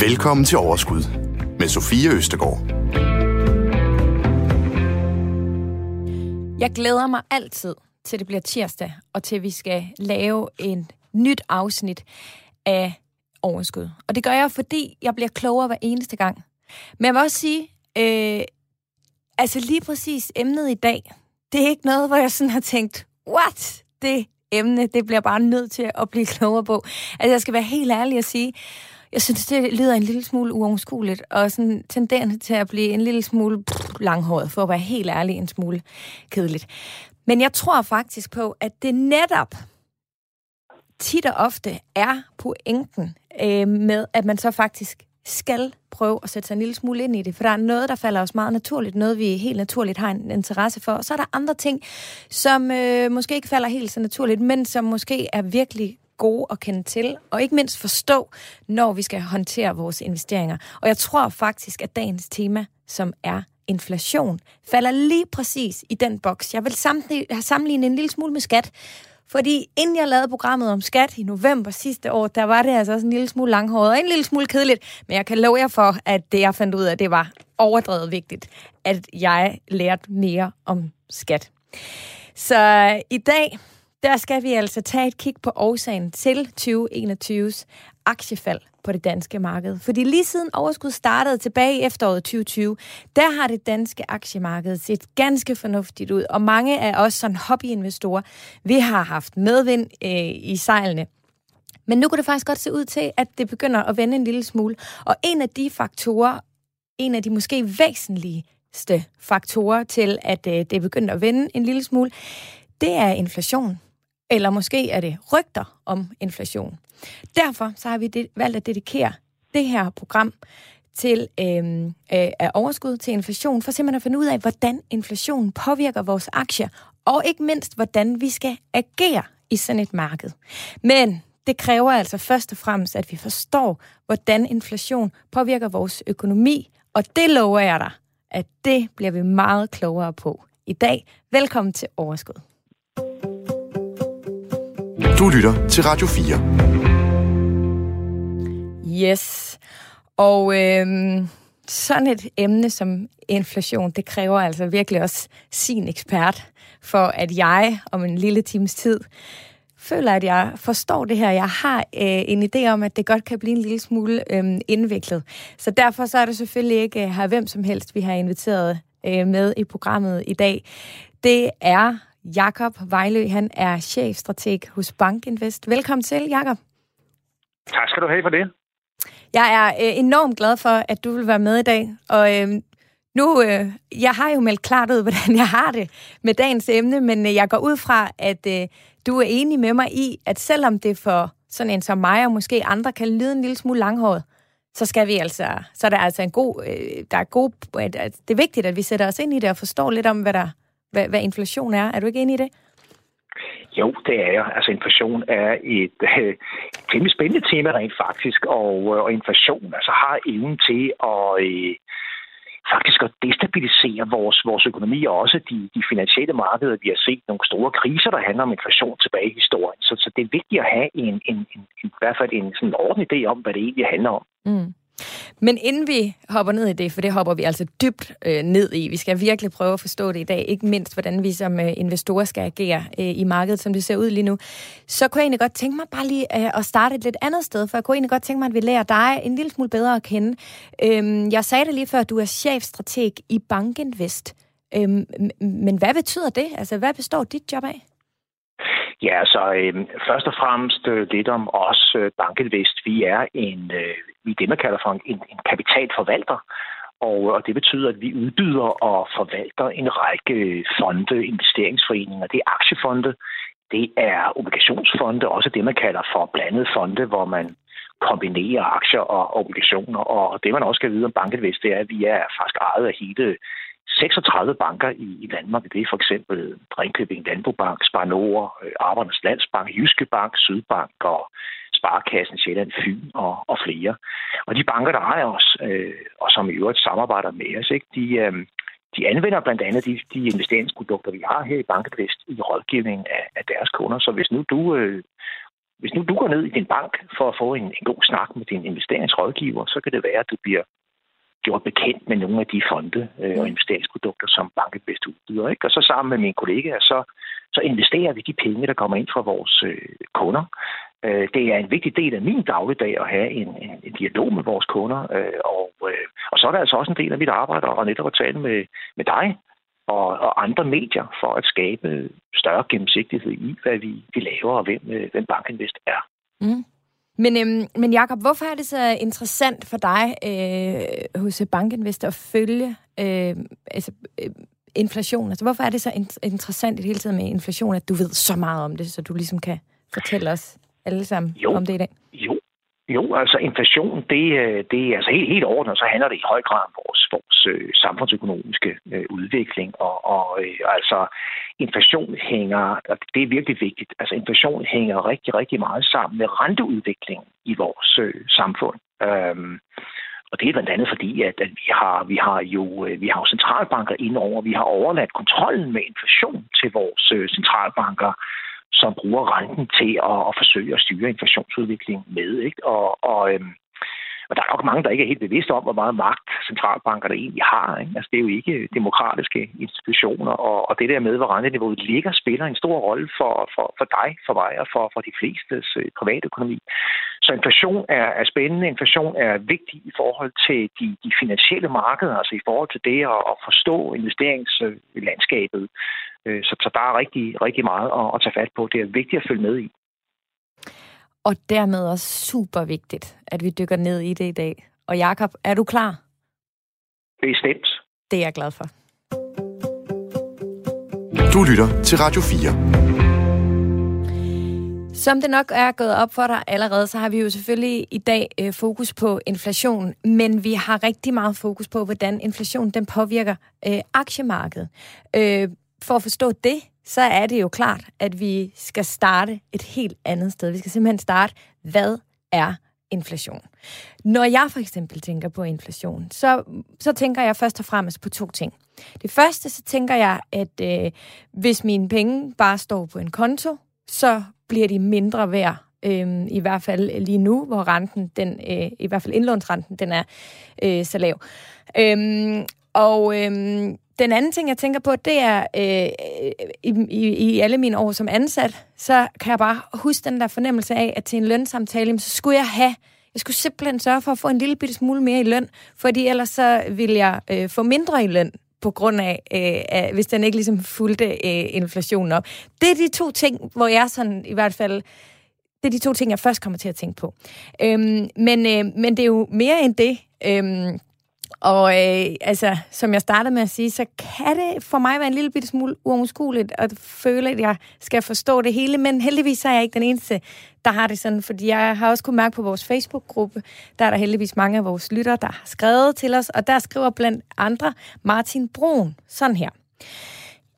Velkommen til Overskud med Sofie Østegård. Jeg glæder mig altid til det bliver tirsdag, og til vi skal lave en nyt afsnit af Overskud. Og det gør jeg, fordi jeg bliver klogere hver eneste gang. Men jeg vil også sige, øh, altså lige præcis emnet i dag, det er ikke noget, hvor jeg sådan har tænkt, what? Det emne, det bliver bare nødt til at blive klogere på. Altså jeg skal være helt ærlig at sige, jeg synes, det lyder en lille smule uoverskueligt, og sådan tenderende til at blive en lille smule langhåret, for at være helt ærlig, en smule kedeligt. Men jeg tror faktisk på, at det netop tit og ofte er pointen øh, med, at man så faktisk skal prøve at sætte sig en lille smule ind i det, for der er noget, der falder os meget naturligt, noget vi helt naturligt har en interesse for, og så er der andre ting, som øh, måske ikke falder helt så naturligt, men som måske er virkelig gode at kende til, og ikke mindst forstå, når vi skal håndtere vores investeringer. Og jeg tror faktisk, at dagens tema, som er inflation, falder lige præcis i den boks. Jeg vil sammenligne en lille smule med skat, fordi inden jeg lavede programmet om skat i november sidste år, der var det altså også en lille smule langhåret og en lille smule kedeligt. Men jeg kan love jer for, at det jeg fandt ud af, det var overdrevet vigtigt, at jeg lærte mere om skat. Så i dag, der skal vi altså tage et kig på årsagen til 2021's aktiefald på det danske marked. Fordi lige siden overskud startede tilbage i efteråret 2020, der har det danske aktiemarked set ganske fornuftigt ud. Og mange af os som hobbyinvestorer, vi har haft medvind øh, i sejlene. Men nu kunne det faktisk godt se ud til, at det begynder at vende en lille smule. Og en af de faktorer, en af de måske væsentligste faktorer til, at øh, det er begyndt at vende en lille smule, det er inflation. Eller måske er det rygter om inflation. Derfor så har vi det, valgt at dedikere det her program til øh, øh, af overskud til inflation, for simpelthen at finde ud af, hvordan inflationen påvirker vores aktier, og ikke mindst, hvordan vi skal agere i sådan et marked. Men det kræver altså først og fremmest, at vi forstår, hvordan inflation påvirker vores økonomi, og det lover jeg dig, at det bliver vi meget klogere på i dag. Velkommen til Overskud. Du lytter til Radio 4. Yes. Og øh, sådan et emne som inflation, det kræver altså virkelig også sin ekspert, for at jeg om en lille times tid føler, at jeg forstår det her. Jeg har øh, en idé om, at det godt kan blive en lille smule øh, indviklet. Så derfor så er det selvfølgelig ikke øh, her hvem som helst, vi har inviteret øh, med i programmet i dag. Det er Jakob Vejlø. Han er chefstrateg hos Bankinvest. Velkommen til, Jakob. Tak skal du have for det. Jeg er øh, enormt glad for, at du vil være med i dag. Og øh, nu, øh, jeg har jo meldt klart ud, hvordan jeg har det med dagens emne, men øh, jeg går ud fra, at øh, du er enig med mig i, at selvom det for sådan en som mig og måske andre kan lyde en lille smule langhåret, så skal vi altså, så er der altså en god, øh, der er god, det er vigtigt, at vi sætter os ind i det og forstår lidt om, hvad der, hvad, hvad inflation er. Er du ikke enig i det? Jo, det er jeg. Altså inflation er et øh, spændende tema rent faktisk, og, øh, og inflation altså har evnen til at øh, faktisk at destabilisere vores, vores økonomi og også de, de finansielle markeder. Vi har set nogle store kriser, der handler om inflation tilbage i historien. Så, så det er vigtigt at have en, en, en, en, i hvert fald en sådan orden idé om, hvad det egentlig handler om. Mm. Men inden vi hopper ned i det, for det hopper vi altså dybt øh, ned i, vi skal virkelig prøve at forstå det i dag, ikke mindst hvordan vi som øh, investorer skal agere øh, i markedet, som det ser ud lige nu, så kunne jeg egentlig godt tænke mig bare lige øh, at starte et lidt andet sted, for jeg kunne egentlig godt tænke mig, at vi lærer dig en lille smule bedre at kende. Øhm, jeg sagde det lige før, at du er chefstrateg i Bankinvest. Øhm, men hvad betyder det? Altså, hvad består dit job af? Ja, så øh, først og fremmest øh, lidt om os, øh, Bankinvest. Vi er en, øh, vi er det, man kalder for en, en kapitalforvalter. Og, og det betyder, at vi udbyder og forvalter en række fonde, investeringsforeninger. Det er aktiefonde, det er obligationsfonde, også det, man kalder for blandede fonde, hvor man kombinerer aktier og obligationer. Og det, man også skal vide om Bankinvest, det er, at vi er faktisk ejet af hele 36 banker i, i Danmark. Det er for eksempel Ringkøbing Landbobank, Spar Nord, øh, Arbejdernes Landsbank, Jyske Bank, Sydbank og Sparkassen Sjælland Fyn og, og flere. Og de banker, der ejer os, øh, og som i øvrigt samarbejder med os, ikke, de, øh, de anvender blandt andet de, de investeringsprodukter, vi har her i Bankvest i rådgivning af, af deres kunder. Så hvis nu du øh, hvis nu du går ned i din bank for at få en, en god snak med din investeringsrådgiver, så kan det være, at du bliver gjort bekendt med nogle af de fonde øh, og investeringsprodukter, som Bankebest udbyder. Ikke? Og så sammen med mine kollegaer, så, så investerer vi de penge, der kommer ind fra vores øh, kunder. Øh, det er en vigtig del af min dagligdag at have en, en, en dialog med vores kunder. Øh, og, øh, og så er der altså også en del af mit arbejde at netop at tale med, med dig og, og andre medier for at skabe større gennemsigtighed i, hvad vi, vi laver og hvem, øh, hvem Bankinvest er. Mm. Men, øhm, men Jacob, hvorfor er det så interessant for dig øh, hos Bankinvest at følge øh, altså, øh, inflation? Altså, hvorfor er det så in- interessant i det hele taget med inflation, at du ved så meget om det, så du ligesom kan fortælle os alle sammen jo. om det i dag? Jo, jo, altså inflation, det, øh, det er altså helt, helt ordentligt, så handler det i høj grad om vores, vores øh, samfundsøkonomiske øh, udvikling. Og, og øh, altså inflation hænger, og det er virkelig vigtigt, altså inflation hænger rigtig, rigtig meget sammen med renteudvikling i vores øh, samfund. Øhm, og det er blandt andet fordi, at, at vi, har, vi, har jo, øh, vi har jo centralbanker indover. Vi har overladt kontrollen med inflation til vores øh, centralbanker som bruger renten til at, at forsøge at styre inflationsudviklingen med. Ikke? Og, og, øhm, og der er nok mange, der ikke er helt bevidste om, hvor meget magt centralbankerne egentlig har. Ikke? Altså, det er jo ikke demokratiske institutioner, og, og det der med, hvor renteniveauet ligger, spiller en stor rolle for, for, for dig, for mig og for, for de flestes øh, privatøkonomi. Så inflation er, er spændende. Inflation er vigtig i forhold til de, de finansielle markeder, altså i forhold til det at, at forstå investeringslandskabet. Øh, så, så der er rigtig, rigtig meget at, at tage fat på. Det er vigtigt at følge med i. Og dermed også super vigtigt, at vi dykker ned i det i dag. Og Jakob, er du klar? Bestemt. Det er jeg glad for. Du lytter til Radio 4. Som det nok er gået op for dig allerede, så har vi jo selvfølgelig i dag øh, fokus på inflation, men vi har rigtig meget fokus på, hvordan inflation den påvirker øh, aktiemarkedet. Øh, for at forstå det, så er det jo klart, at vi skal starte et helt andet sted. Vi skal simpelthen starte, hvad er inflation? Når jeg for eksempel tænker på inflation, så, så tænker jeg først og fremmest på to ting. Det første, så tænker jeg, at øh, hvis mine penge bare står på en konto, så bliver de mindre værd. Øh, I hvert fald lige nu, hvor renten, den, øh, i hvert fald indlånsrenten, den er øh, så lav. Øh, og øh, den anden ting, jeg tænker på, det er, øh, i, i, i alle mine år som ansat, så kan jeg bare huske den der fornemmelse af, at til en lønsamtale, så skulle jeg have, jeg skulle simpelthen sørge for at få en lille bitte smule mere i løn, fordi ellers så ville jeg øh, få mindre i løn på grund af, øh, hvis den ikke ligesom fulgte øh, inflationen op. Det er de to ting, hvor jeg sådan i hvert fald det er de to ting, jeg først kommer til at tænke på. Øhm, men, øh, men det er jo mere end det. Øhm, og øh, altså, som jeg startede med at sige, så kan det for mig være en lille bitte smule uomskueligt at føle, at jeg skal forstå det hele, men heldigvis er jeg ikke den eneste, der har det sådan, fordi jeg har også kunnet mærke på vores Facebook-gruppe, der er der heldigvis mange af vores lyttere, der har skrevet til os, og der skriver blandt andre Martin Brun sådan her.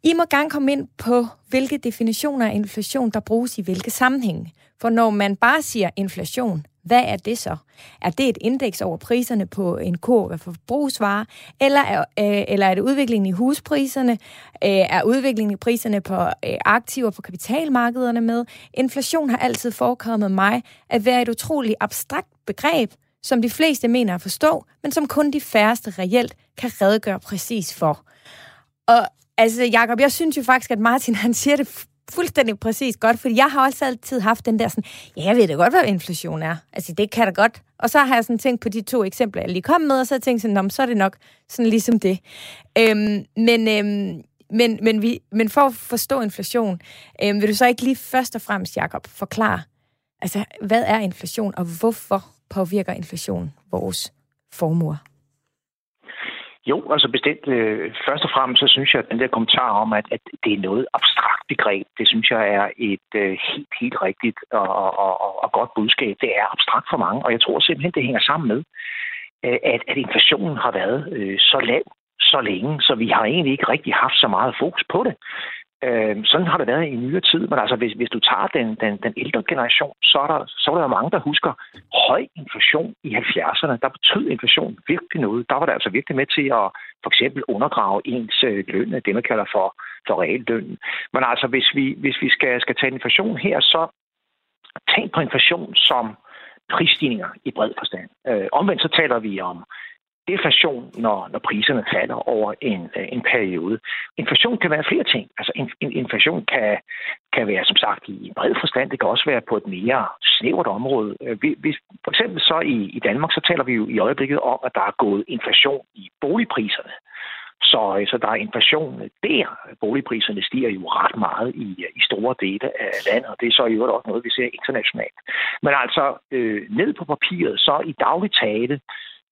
I må gerne komme ind på, hvilke definitioner af inflation, der bruges i hvilke sammenhænge. For når man bare siger inflation, hvad er det så? Er det et indeks over priserne på en kurv af forbrugsvarer, eller er, øh, eller er det udviklingen i huspriserne? Øh, er udviklingen i priserne på øh, aktiver på kapitalmarkederne med? Inflation har altid forekommet mig at være et utroligt abstrakt begreb, som de fleste mener at forstå, men som kun de færreste reelt kan redegøre præcis for. Og altså, Jacob, jeg synes jo faktisk, at Martin han siger det fuldstændig præcis godt, fordi jeg har også altid haft den der sådan, ja, jeg ved da godt, hvad inflation er. Altså, det kan da godt. Og så har jeg sådan tænkt på de to eksempler, jeg lige kom med, og så har jeg tænkt sådan, så er det nok sådan ligesom det. Øhm, men, øhm, men, men, vi, men for at forstå inflation, øhm, vil du så ikke lige først og fremmest, Jacob, forklare, altså, hvad er inflation, og hvorfor påvirker inflation vores formuer? Jo, altså bestemt. Øh, først og fremmest så synes jeg, at den der kommentar om, at, at det er noget abstrakt begreb, det synes jeg er et øh, helt, helt rigtigt og, og, og, og godt budskab. Det er abstrakt for mange, og jeg tror simpelthen, det hænger sammen med, øh, at, at inflationen har været så lav så længe, så vi har egentlig ikke rigtig haft så meget fokus på det. Øh, sådan har det været i nyere tid, men altså hvis, hvis du tager den, den, den ældre generation, så er, der, så er der mange, der husker høj inflation i 70'erne. Der betød inflation virkelig noget. Der var det altså virkelig med til at for eksempel undergrave ens øh, løn, det man kalder for, for reallønnen. Men altså hvis vi, hvis vi skal, skal tage inflation her, så tænk på inflation som prisstigninger i bred forstand. Øh, omvendt så taler vi om deflation, når, når priserne falder over en, øh, en periode. Inflation kan være flere ting. Altså in, in, inflation kan, kan være, som sagt, i en bred forstand. Det kan også være på et mere snævert område. Øh, vi, vi, for eksempel så i, i Danmark, så taler vi jo i øjeblikket om, at der er gået inflation i boligpriserne. Så, øh, så der er inflation der. Boligpriserne stiger jo ret meget i, i store dele af landet, og det er så i øvrigt også noget, vi ser internationalt. Men altså, øh, ned på papiret, så i daglig tale,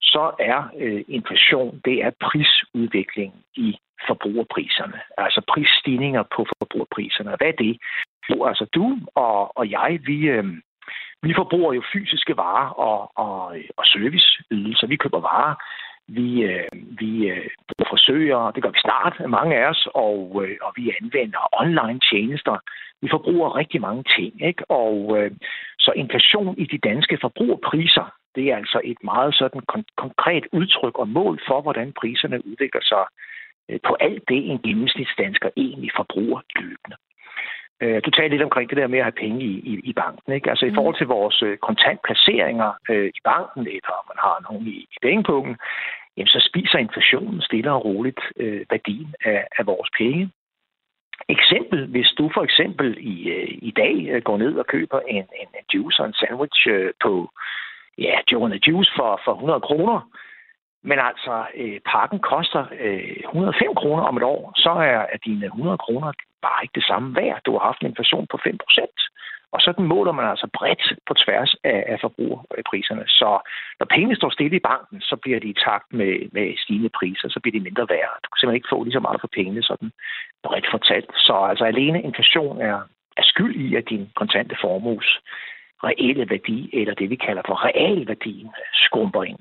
så er øh, inflation, det er prisudvikling i forbrugerpriserne. Altså prisstigninger på forbrugerpriserne. Hvad er det? Jo, altså du og, og jeg, vi, øh, vi forbruger jo fysiske varer og, og, og serviceydelser. Vi køber varer, vi, øh, vi øh, bruger frisører, det gør vi snart, mange af os, og, øh, og vi anvender online tjenester. Vi forbruger rigtig mange ting, ikke? Og øh, så inflation i de danske forbrugerpriser, det er altså et meget sådan kon- konkret udtryk og mål for, hvordan priserne udvikler sig øh, på alt det, en gennemsnitsdansker egentlig forbruger løbende. Øh, du talte lidt omkring det der med at have penge i, i, i banken. Ikke? Altså mm. i forhold til vores øh, kontantplaceringer øh, i banken, eller om man har nogen i, i pengepunkten, jamen så spiser inflationen stille og roligt øh, værdien af, af vores penge. Eksempel, hvis du for eksempel i, øh, i dag går ned og køber en, en, en juice og en sandwich øh, på ja, Joe and the Juice for, for 100 kroner. Men altså, øh, pakken koster øh, 105 kroner om et år, så er, er dine 100 kroner bare ikke det samme værd. Du har haft en inflation på 5 procent. Og sådan måler man altså bredt på tværs af, af forbrugerpriserne. Så når pengene står stille i banken, så bliver de i takt med, med stigende priser, så bliver de mindre værd. Du kan simpelthen ikke få lige så meget for pengene, sådan bredt fortalt. Så altså alene inflation er, er skyld i, at din kontante formue reelle værdi, eller det vi kalder for realværdien, skrumper ind.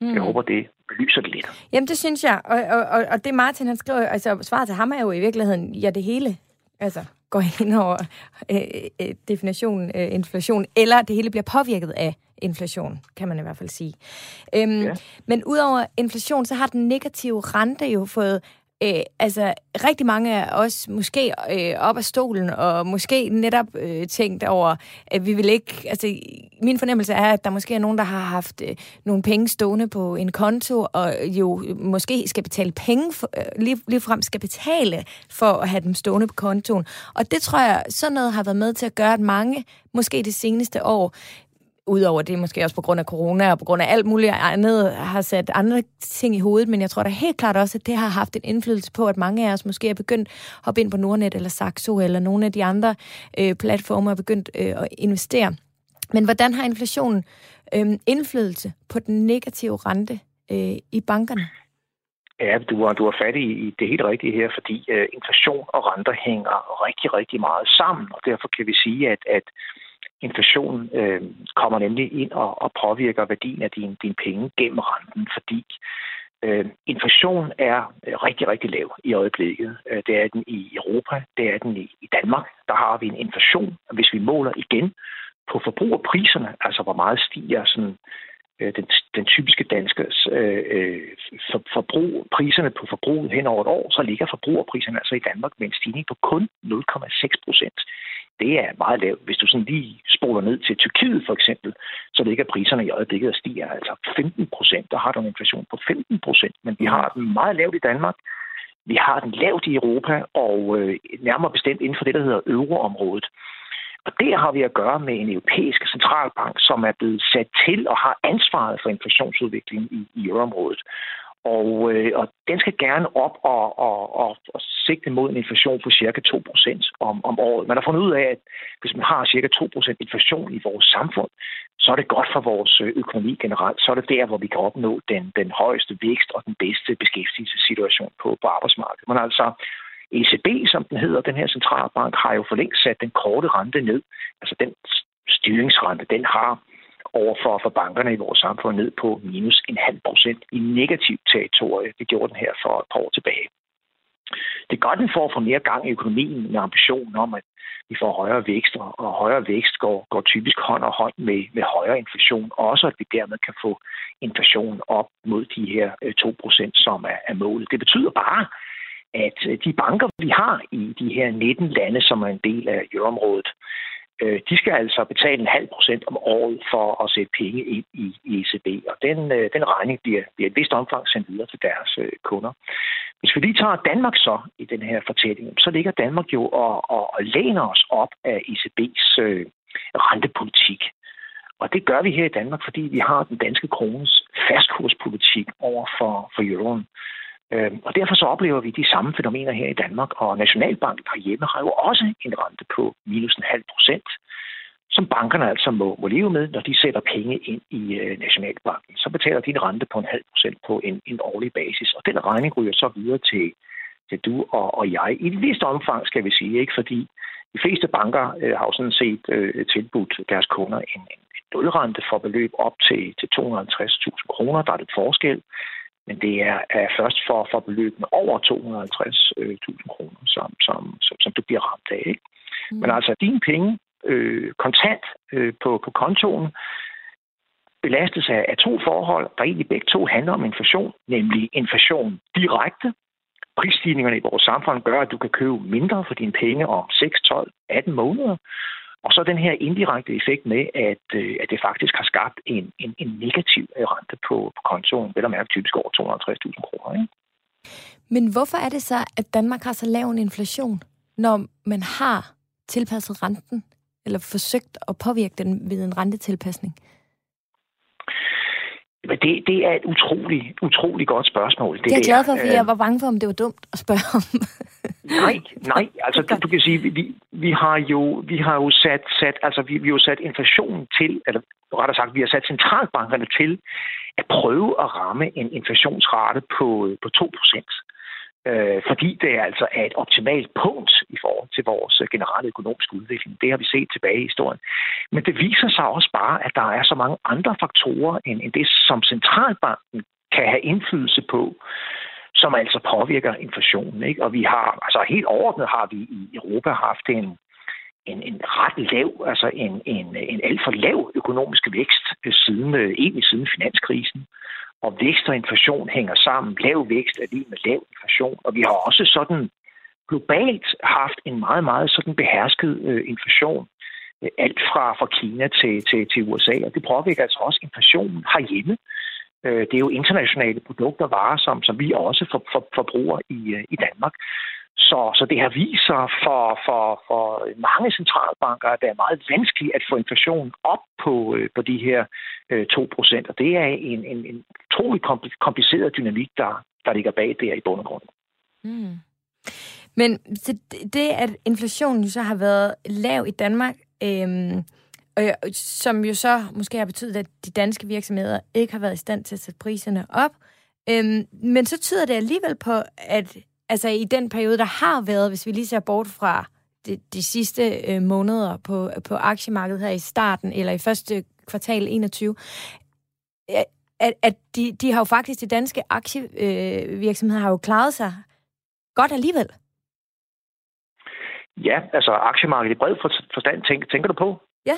Mm. Jeg håber, det belyser det lidt. Jamen, det synes jeg. Og, og, og det Martin, han skriver, altså svaret til ham er jo i virkeligheden, ja, det hele. Altså, går ind over øh, øh, definitionen øh, inflation, eller det hele bliver påvirket af inflation, kan man i hvert fald sige. Øhm, ja. Men udover inflation, så har den negative rente jo fået øh, altså rigtig mange af os måske øh, op af stolen, og måske netop øh, tænkt over, at vi vil ikke... Altså, min fornemmelse er, at der måske er nogen, der har haft øh, nogle penge stående på en konto, og jo øh, måske skal betale penge, for, øh, lige, lige frem skal betale for at have dem stående på kontoen. Og det tror jeg, sådan noget har været med til at gøre, at mange, måske det seneste år, Udover det måske også på grund af corona og på grund af alt muligt andet, har sat andre ting i hovedet, men jeg tror da helt klart også, at det har haft en indflydelse på, at mange af os måske er begyndt at hoppe ind på Nordnet eller Saxo eller nogle af de andre øh, platformer er begyndt øh, at investere. Men hvordan har inflationen øh, indflydelse på den negative rente øh, i bankerne? Ja, du har, du har fat i, i det helt rigtige her, fordi øh, inflation og renter hænger rigtig, rigtig meget sammen, og derfor kan vi sige, at, at inflation øh, kommer nemlig ind og, og påvirker værdien af dine din penge gennem renten, fordi øh, inflation er rigtig, rigtig lav i øjeblikket. Øh, det er den i Europa, det er den i, i Danmark. Der har vi en inflation, hvis vi måler igen på forbrugerpriserne, altså hvor meget stiger sådan, øh, den, den typiske danske øh, øh, for, forbrug, priserne på forbruget hen over et år, så ligger forbrugerpriserne altså i Danmark med en stigning på kun 0,6 procent det er meget lavt. Hvis du sådan lige spoler ned til Tyrkiet for eksempel, så ligger priserne i øjeblikket og stiger altså 15 procent. Der har du en inflation på 15 procent, men vi har den meget lavt i Danmark. Vi har den lavt i Europa, og øh, nærmere bestemt inden for det, der hedder euroområdet. Og der har vi at gøre med en europæisk centralbank, som er blevet sat til og har ansvaret for inflationsudviklingen i, i euroområdet. Og, øh, og den skal gerne op og, og, og, og sigte mod en inflation på cirka 2% om, om året. Man har fundet ud af, at hvis man har cirka 2% inflation i vores samfund, så er det godt for vores øh, økonomi generelt. Så er det der, hvor vi kan opnå den, den højeste vækst og den bedste beskæftigelsessituation på, på arbejdsmarkedet. Men altså, ECB, som den hedder, den her centralbank, har jo for længst sat den korte rente ned. Altså den styringsrente, den har over for, for bankerne i vores samfund ned på minus en halv procent i negativt territorie. Det gjorde den her for et par år tilbage. Det er godt, den får for mere gang i økonomien med ambitionen om, at vi får højere vækst, og højere vækst går, går typisk hånd og hånd med, med højere inflation. Også at vi dermed kan få inflationen op mod de her øh, 2%, som er, er målet. Det betyder bare, at øh, de banker, vi har i de her 19 lande, som er en del af euroområdet, øh, de skal altså betale en halv procent om året for at sætte penge ind i, i ECB, og den, øh, den regning bliver, bliver et vist omfang sendt videre til deres øh, kunder. Hvis vi lige tager Danmark så i den her fortælling, så ligger Danmark jo og, og, og læner os op af ECB's øh, rentepolitik. Og det gør vi her i Danmark, fordi vi har den danske krones fastkurspolitik over for, for euroen. Øh, og derfor så oplever vi de samme fænomener her i Danmark, og Nationalbanken herhjemme har jo også en rente på minus en halv procent, som bankerne altså må, må leve med, når de sætter penge ind i øh, Nationalbanken. Så betaler de en rente på en halv procent på en, en årlig basis, og den regning ryger så videre til, til du og, og jeg. I et vist omfang, skal vi sige, ikke fordi de fleste banker øh, har jo sådan set øh, tilbudt deres kunder en, en nulrente for beløb op til, til 250.000 kroner. Der er lidt forskel. Men det er, er først for, for beløbene over 250.000 øh, kroner, som, som, som, som du bliver ramt af. Ikke? Mm. Men altså, dine penge øh, kontant øh, på, på kontoen belastes af, af to forhold, der egentlig begge to handler om inflation, nemlig inflation direkte. Prisstigningerne i vores samfund gør, at du kan købe mindre for dine penge om 6, 12, 18 måneder. Og så den her indirekte effekt med, at, øh, at det faktisk har skabt en, en, en negativ øh, rente på, på kontoen, vel at mærke typisk over 250.000 kroner. Ikke? Men hvorfor er det så, at Danmark har så lav en inflation, når man har tilpasset renten, eller forsøgt at påvirke den ved en rentetilpasning? Men det, det er et utrolig, utrolig godt spørgsmål. Det, det er jeg glad for, fordi jeg var bange for, om det var dumt at spørge om. nej, nej. Altså, du, du kan sige, vi, vi har jo, vi har jo sat, sat, altså, vi, vi har jo sat inflationen til, eller rettere sagt, vi har sat centralbankerne til at prøve at ramme en inflationsrate på, på 2 procent øh, fordi det altså er et optimalt punkt i forhold til vores øh, generelle økonomiske udvikling. Det har vi set tilbage i historien. Men det viser sig også bare, at der er så mange andre faktorer end, end det, som centralbanken kan have indflydelse på, som altså påvirker inflationen. Ikke? Og vi har, altså helt overordnet har vi i Europa haft en, en, en ret lav, altså en, en, en alt for lav økonomisk vækst øh, siden, øh, egentlig siden finanskrisen og vækst og inflation hænger sammen. Lav vækst er lige med lav inflation, og vi har også sådan globalt haft en meget, meget sådan behersket øh, inflation. Øh, alt fra, fra Kina til, til, til USA, og det påvirker altså også inflationen herhjemme. Øh, det er jo internationale produkter og varer, som, som vi også for, for, forbruger i, øh, i Danmark. Så, så det har vist sig for, for, for mange centralbanker, at det er meget vanskeligt at få inflationen op på, øh, på de her Øh, 2 procent. Og det er en, en, en utrolig kompliceret dynamik, der, der ligger bag der i bund og grund. Mm. Men det, at inflationen så har været lav i Danmark, øhm, øh, som jo så måske har betydet, at de danske virksomheder ikke har været i stand til at sætte priserne op, øhm, men så tyder det alligevel på, at altså i den periode, der har været, hvis vi lige ser bort fra de, de sidste øh, måneder på, på aktiemarkedet her i starten, eller i første kvartal 21, at, at de, de har jo faktisk, de danske aktievirksomheder øh, har jo klaret sig godt alligevel. Ja, altså aktiemarkedet i bred forstand, tænker, tænker du på? Ja.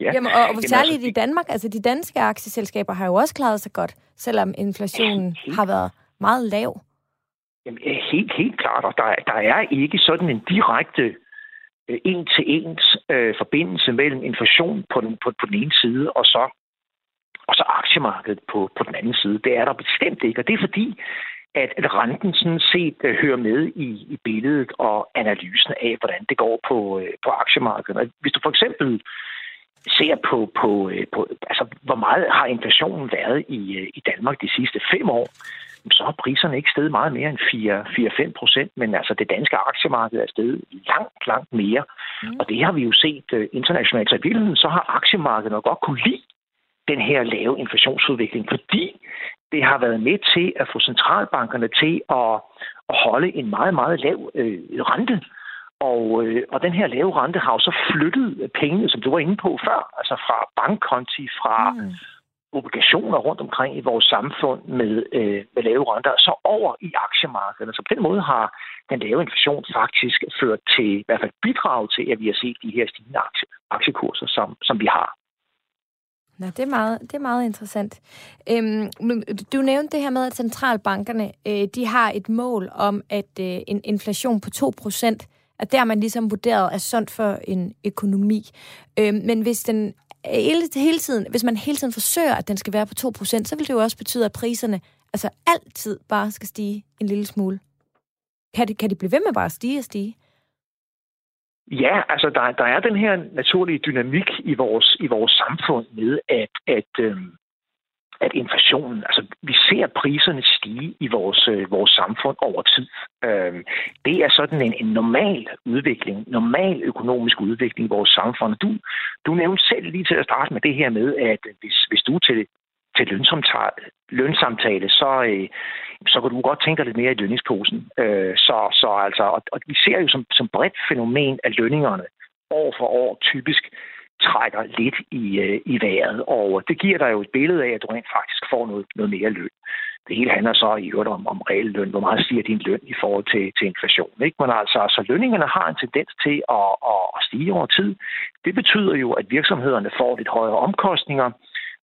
Ja. Jamen, og, og særligt altså, i Danmark, altså de danske aktieselskaber har jo også klaret sig godt, selvom inflationen har været meget lav. Jamen, helt, helt klart, og der, der er ikke sådan en direkte Øh, en-til-ens øh, forbindelse mellem inflation på den, på, på den ene side, og så, og så aktiemarkedet på, på den anden side. Det er der bestemt ikke, og det er fordi, at, at renten sådan set øh, hører med i, i billedet og analysen af, hvordan det går på, øh, på aktiemarkedet. Hvis du for eksempel ser på, på, øh, på altså, hvor meget har inflationen været i, øh, i Danmark de sidste fem år, så har priserne ikke steget meget mere end 4-5 procent, men altså det danske aktiemarked er steget langt, langt mere. Mm. Og det har vi jo set uh, internationalt. Så i virkeligheden så har aktiemarkedet nok godt kunne lide den her lave inflationsudvikling, fordi det har været med til at få centralbankerne til at, at holde en meget, meget lav øh, rente. Og, øh, og den her lave rente har jo så flyttet pengene, som du var inde på før, altså fra bankkonti, fra mm obligationer rundt omkring i vores samfund med, øh, med lave renter, så over i aktiemarkederne. Så på den måde har den lave inflation faktisk ført til, i hvert fald bidrag til, at vi har set de her stigende aktie, aktiekurser, som, som vi har. Nå, det er meget, det er meget interessant. Øhm, du nævnte det her med, at centralbankerne øh, de har et mål om, at øh, en inflation på 2% At der man ligesom vurderet er sundt for en økonomi. Øh, men hvis den hele, hele tiden, hvis man hele tiden forsøger, at den skal være på 2%, så vil det jo også betyde, at priserne altså altid bare skal stige en lille smule. Kan de, kan de blive ved med bare at stige og stige? Ja, altså der, der er den her naturlige dynamik i vores, i vores samfund med, at, at, øh, at inflationen, altså vi ser priserne stige i vores, øh, vores samfund over tid. Øh, det er sådan en, en normal udvikling, normal økonomisk udvikling i vores samfund. Du, du nævnte selv lige til at starte med det her med, at hvis, hvis du til, til lønsamtale, lønsamtale så, øh, så kan du godt tænke dig lidt mere i lønningsposen. Øh, så, så altså, og, og vi ser jo som, som bredt fænomen at lønningerne år for år typisk trækker lidt i, øh, i vejret, og det giver dig jo et billede af, at du rent faktisk får noget, noget mere løn. Det hele handler så i øvrigt om, om reel løn. Hvor meget stiger din løn i forhold til, til inflation? Ikke? Men altså, så lønningerne har en tendens til at, at, at stige over tid. Det betyder jo, at virksomhederne får lidt højere omkostninger,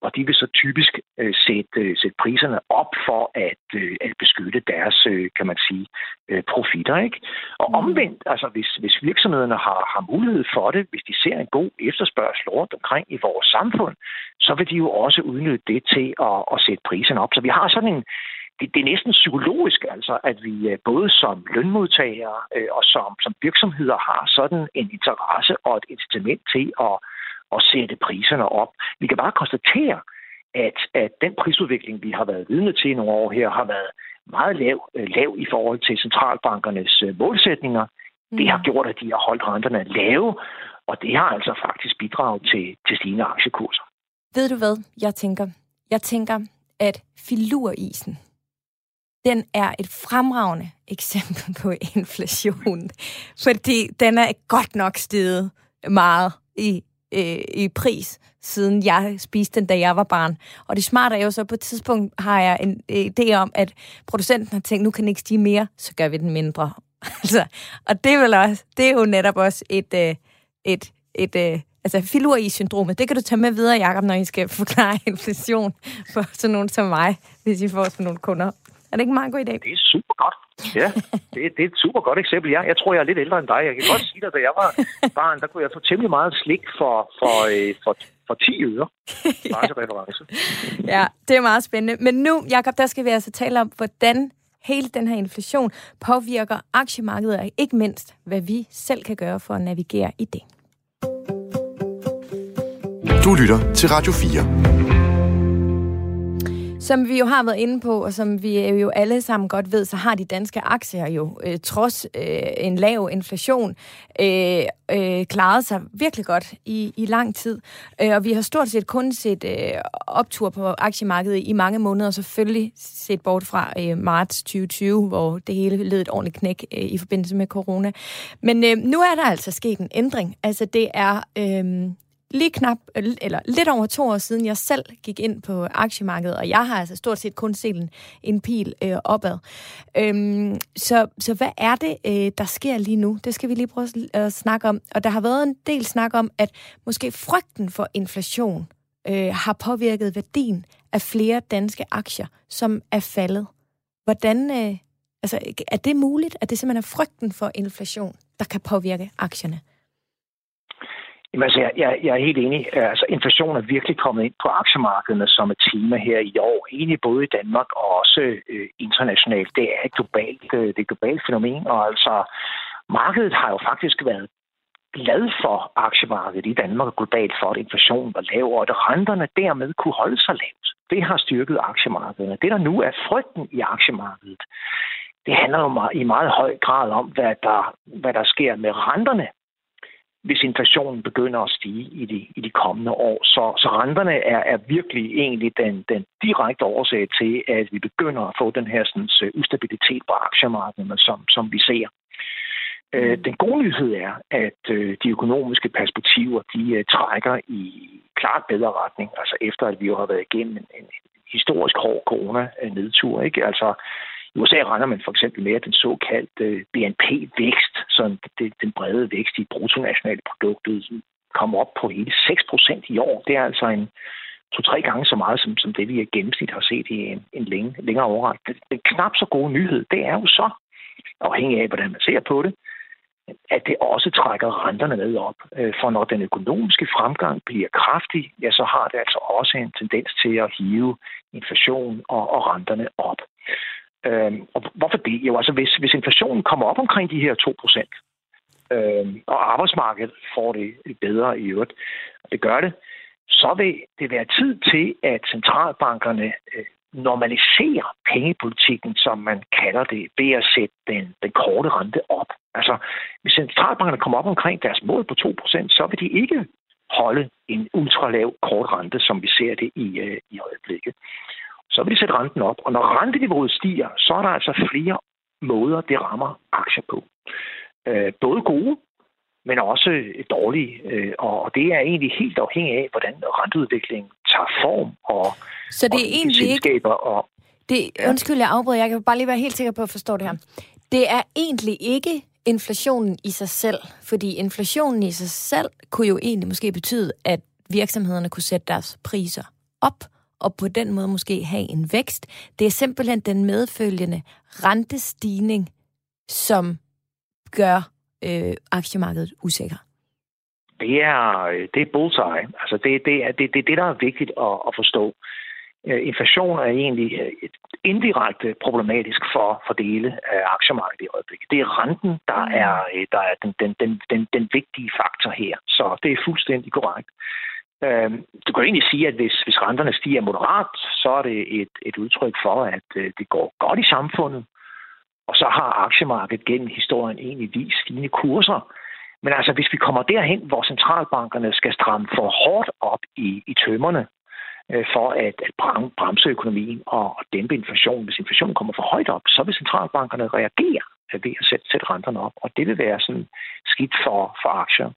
og de vil så typisk øh, sætte, øh, sætte priserne op for at, øh, at beskytte deres, øh, kan man sige, øh, profitter. Ikke? Og mm. omvendt, altså hvis, hvis virksomhederne har, har mulighed for det, hvis de ser en god efterspørgsel rundt omkring i vores samfund, så vil de jo også udnytte det til at, at sætte priserne op. Så vi har sådan en, det, det er næsten psykologisk, altså, at vi øh, både som lønmodtagere øh, og som, som virksomheder har sådan en interesse og et incitament til at at sætte priserne op. Vi kan bare konstatere, at, at den prisudvikling, vi har været vidne til i nogle år her, har været meget lav, øh, lav i forhold til centralbankernes øh, målsætninger. Det har mm. gjort, at de har holdt renterne lave, og det har altså faktisk bidraget til, til stigende aktiekurser. Ved du hvad, jeg tænker? Jeg tænker, at filurisen, den er et fremragende eksempel på inflation, fordi den er godt nok steget meget i øh, i pris, siden jeg spiste den, da jeg var barn. Og det smarte er jo så, på et tidspunkt har jeg en øh, idé om, at producenten har tænkt, nu kan den ikke stige mere, så gør vi den mindre. altså, og det er, vel også, det er jo netop også et, øh, et, et, et øh, altså filur i syndromet. Det kan du tage med videre, Jacob, når I skal forklare inflation for sådan nogen som mig, hvis I får sådan nogle kunder. Er det ikke en meget god idé? Det er super godt. Ja, det, det er et super godt eksempel. Jeg, jeg tror, jeg er lidt ældre end dig. Jeg kan godt sige dig, da jeg var barn, der kunne jeg få temmelig meget slik for, for, øh, for, for 10 øre. Bare til reference. ja, det er meget spændende. Men nu, Jacob, der skal vi altså tale om, hvordan hele den her inflation påvirker aktiemarkedet, og ikke mindst, hvad vi selv kan gøre for at navigere i det. Du lytter til Radio 4. Som vi jo har været inde på, og som vi øh, jo alle sammen godt ved, så har de danske aktier jo øh, trods øh, en lav inflation øh, øh, klaret sig virkelig godt i, i lang tid. Øh, og vi har stort set kun set øh, optur på aktiemarkedet i mange måneder, selvfølgelig set bort fra øh, marts 2020, hvor det hele led et ordentligt knæk øh, i forbindelse med corona. Men øh, nu er der altså sket en ændring. Altså det er øh, lige knap, øh, eller lidt over to år siden, jeg selv gik ind på aktiemarkedet, og jeg har altså stort set kun set en, en pil øh, opad. Øhm, så, så hvad er det, øh, der sker lige nu? Det skal vi lige prøve at snakke om. Og der har været en del snak om, at måske frygten for inflation øh, har påvirket værdien af flere danske aktier, som er faldet. Hvordan, øh, altså, er det muligt, at det simpelthen er frygten for inflation, der kan påvirke aktierne? Jamen, altså, jeg, jeg, jeg er helt enig. Øh, altså, inflation er virkelig kommet ind på aktiemarkederne som et tema her i år. Egentlig både i Danmark og også øh, internationalt. Det er et globalt, øh, det er et globalt fænomen, og altså markedet har jo faktisk været glad for aktiemarkedet i Danmark og globalt for, at inflationen var lav, og at renterne dermed kunne holde sig lavt. Det har styrket aktiemarkederne. Det, der nu er frygten i aktiemarkedet, det handler jo i meget høj grad om, hvad der, hvad der sker med renterne hvis inflationen begynder at stige i de, i de kommende år. Så, så renterne er, er virkelig egentlig den, den direkte årsag til, at vi begynder at få den her sådan, så ustabilitet på aktiemarkederne, som, som vi ser. Øh, den gode nyhed er, at øh, de økonomiske perspektiver, de trækker i klart bedre retning, altså efter at vi jo har været igennem en, en historisk hård corona-nedtur. Ikke? Altså, i USA regner man for eksempel med, at den såkaldte øh, BNP-vækst, så det, den brede vækst i bruttonationalproduktet, kommer op på hele 6 procent i år. Det er altså en to-tre gange så meget, som, som det vi i gennemsnit har set i en, en længe, længere overræk. Den, den knap så gode nyhed, det er jo så, afhængig af, hvordan man ser på det, at det også trækker renterne med op. Øh, for når den økonomiske fremgang bliver kraftig, ja, så har det altså også en tendens til at hive inflation og, og renterne op. Øh, og hvorfor det? Jo, altså hvis, hvis inflationen kommer op omkring de her 2 procent, øh, og arbejdsmarkedet får det bedre i øvrigt, og det gør det, så vil det være tid til, at centralbankerne øh, normalisere pengepolitikken, som man kalder det, ved at sætte den, den korte rente op. Altså, hvis centralbankerne kommer op omkring deres mål på 2%, så vil de ikke holde en ultralav kort rente, som vi ser det i, øh, i øjeblikket. Så vil de sætte renten op, og når renteniveauet stiger, så er der altså flere måder, det rammer aktier på. Øh, både gode, men også dårlige. Øh, og det er egentlig helt afhængigt af, hvordan renteudviklingen tager form. Og, Så det er og egentlig ikke... Og, det, undskyld, jeg afbryder. Jeg kan bare lige være helt sikker på at forstå det her. Det er egentlig ikke inflationen i sig selv, fordi inflationen i sig selv kunne jo egentlig måske betyde, at virksomhederne kunne sætte deres priser op, og på den måde måske have en vækst. Det er simpelthen den medfølgende rentestigning, som gør øh, aktiemarkedet usikker? Det er, det er bullseye. Altså det, det, er, det, det, det, der er vigtigt at, at forstå. Øh, inflation er egentlig øh, et indirekte problematisk for, for dele af aktiemarkedet i øjeblikket. Det er renten, der mm. er, øh, der er den, den, den, den, den vigtige faktor her. Så det er fuldstændig korrekt. Øhm, du kan jo egentlig sige, at hvis, hvis renterne stiger moderat, så er det et, et udtryk for, at øh, det går godt i samfundet. Og så har aktiemarkedet gennem historien egentlig vist stigende kurser. Men altså, hvis vi kommer derhen, hvor centralbankerne skal stramme for hårdt op i, i tømmerne, øh, for at, at bremse økonomien og dæmpe inflationen. Hvis inflationen kommer for højt op, så vil centralbankerne reagere ved at sætte, sætte renterne op, og det vil være sådan skidt for, for aktier.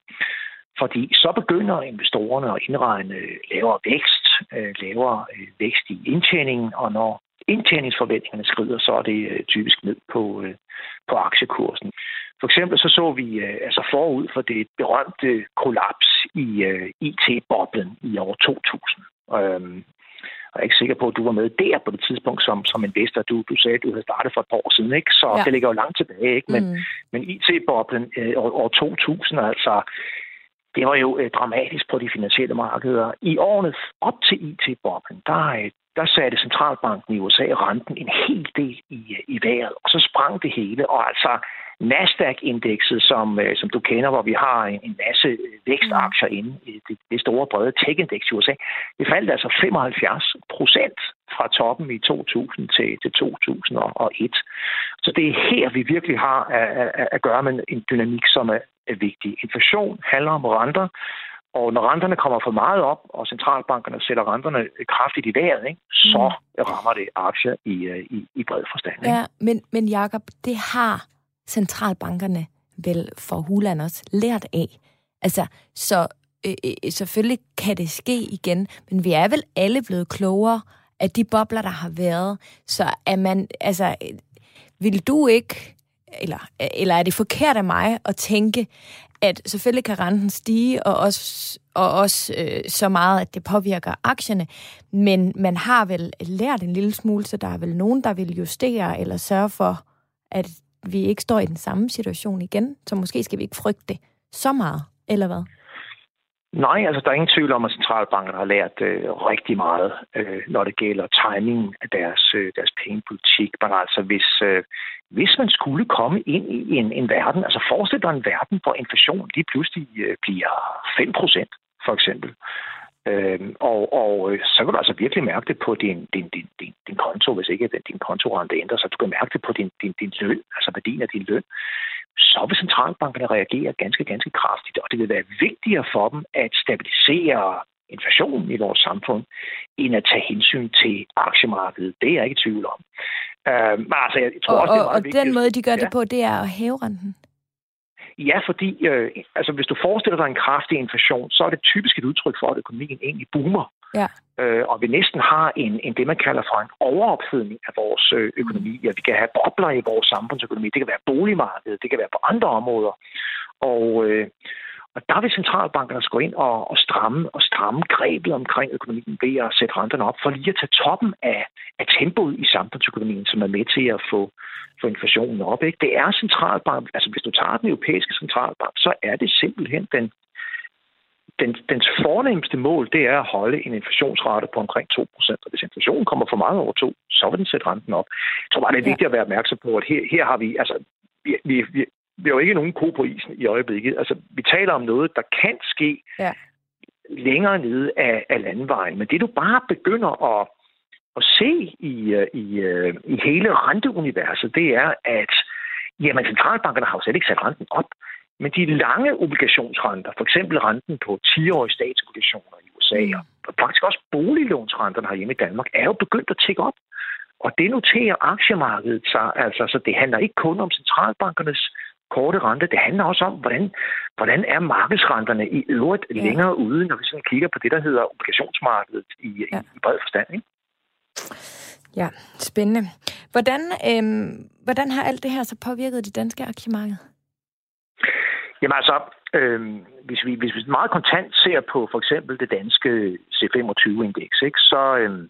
Fordi så begynder investorerne at indregne lavere vækst, øh, lavere øh, vækst i indtjeningen, og når indtjeningsforventningerne skrider, så er det øh, typisk ned på, øh, på aktiekursen. For eksempel så så vi øh, altså forud for det berømte kollaps i IT-boblen i år 2000. Øhm, jeg er ikke sikker på, at du var med der på det tidspunkt som, som investor. Du, du sagde, at du havde startet for et par år siden, ikke? så ja. det ligger jo langt tilbage. Ikke? Men, mm. men IT-boblen øh, år, år 2000, altså, det var jo øh, dramatisk på de finansielle markeder. I årene op til IT-boblen, der, øh, der satte centralbanken i USA renten en hel del i, øh, i vejret, og så sprang det hele. Og altså Nasdaq-indekset, som, øh, som du kender, hvor vi har en, en masse øh, vækstaktier inde i det, det store brede tech-indeks i USA, det faldt altså 75 procent fra toppen i 2000 til, til 2001. Så det er her, vi virkelig har at, at, at gøre med en dynamik, som er, er vigtig. Inflation handler om renter, og når renterne kommer for meget op, og centralbankerne sætter renterne kraftigt i vejret, ikke, så mm. rammer det aktier i, øh, i, i bred forstand. Ikke? Ja, men, men Jacob, det har centralbankerne vel for Huland også lært af. Altså, så øh, øh, selvfølgelig kan det ske igen, men vi er vel alle blevet klogere af de bobler, der har været. Så er man, altså, vil du ikke, eller, eller er det forkert af mig at tænke, at selvfølgelig kan renten stige, og også, og også øh, så meget, at det påvirker aktierne, men man har vel lært en lille smule, så der er vel nogen, der vil justere eller sørge for, at vi ikke står i den samme situation igen, så måske skal vi ikke frygte det så meget, eller hvad? Nej, altså der er ingen tvivl om, at centralbankerne har lært øh, rigtig meget, øh, når det gælder timingen af deres, øh, deres pengepolitik. Men altså, hvis, øh, hvis man skulle komme ind i en, en verden, altså forestil dig en verden, hvor inflation lige pludselig øh, bliver 5 procent, for eksempel. Øhm, og, og øh, så kan du altså virkelig mærke det på din, din, din, din, din konto, hvis ikke din kontorente ændrer sig. Du kan mærke det på din, din, din løn, altså værdien af din løn så vil centralbankerne reagere ganske, ganske kraftigt, og det vil være vigtigere for dem at stabilisere inflationen i vores samfund, end at tage hensyn til aktiemarkedet. Det er jeg ikke i tvivl om. Men altså, jeg tror og, også, det er meget og vigtigt. den måde, de gør ja. det på, det er at hæve renten? Ja, fordi øh, altså, hvis du forestiller dig en kraftig inflation, så er det typisk et udtryk for, at økonomien egentlig boomer. Ja. Øh, og vi næsten har en, en det, man kalder for en overopfedning af vores øh, økonomi. Ja, vi kan have bobler i vores samfundsøkonomi. Det kan være boligmarkedet, det kan være på andre områder. Og, øh, Og der vil centralbankerne gå ind og, og stramme og stramme grebet omkring økonomien ved at sætte renterne op, for lige at tage toppen af, af tempoet i samfundsøkonomien, som er med til at få, få inflationen op. Ikke? Det er centralbank, altså hvis du tager den europæiske centralbank, så er det simpelthen den, den, dens fornemmeste mål, det er at holde en inflationsrate på omkring 2%. Og hvis inflationen kommer for meget over 2, så vil den sætte renten op. Jeg tror bare, det er vigtigt at være opmærksom på, at her, her har vi, altså, vi, vi, vi, har jo ikke nogen ko på isen i øjeblikket. Altså, vi taler om noget, der kan ske ja. længere nede af, af landvejen. Men det du bare begynder at, at se i, øh, i, øh, i hele renteuniverset, det er, at jamen, centralbankerne har jo slet ikke sat renten op. Men de lange obligationsrenter, for eksempel renten på 10-årige statsobligationer i USA, mm. og faktisk også boliglånsrenterne herhjemme i Danmark, er jo begyndt at tække op. Og det noterer aktiemarkedet sig, altså, så det handler ikke kun om centralbankernes korte rente, det handler også om, hvordan, hvordan er markedsrenterne i øvrigt ja. længere ude, når vi sådan kigger på det, der hedder obligationsmarkedet i, ja. i bred forstand. Ikke? Ja, spændende. Hvordan, øhm, hvordan har alt det her så påvirket det danske aktiemarked? Jamen altså, øh, hvis, vi, hvis vi meget kontant ser på for eksempel det danske C25-indeks, ikke, så, øh,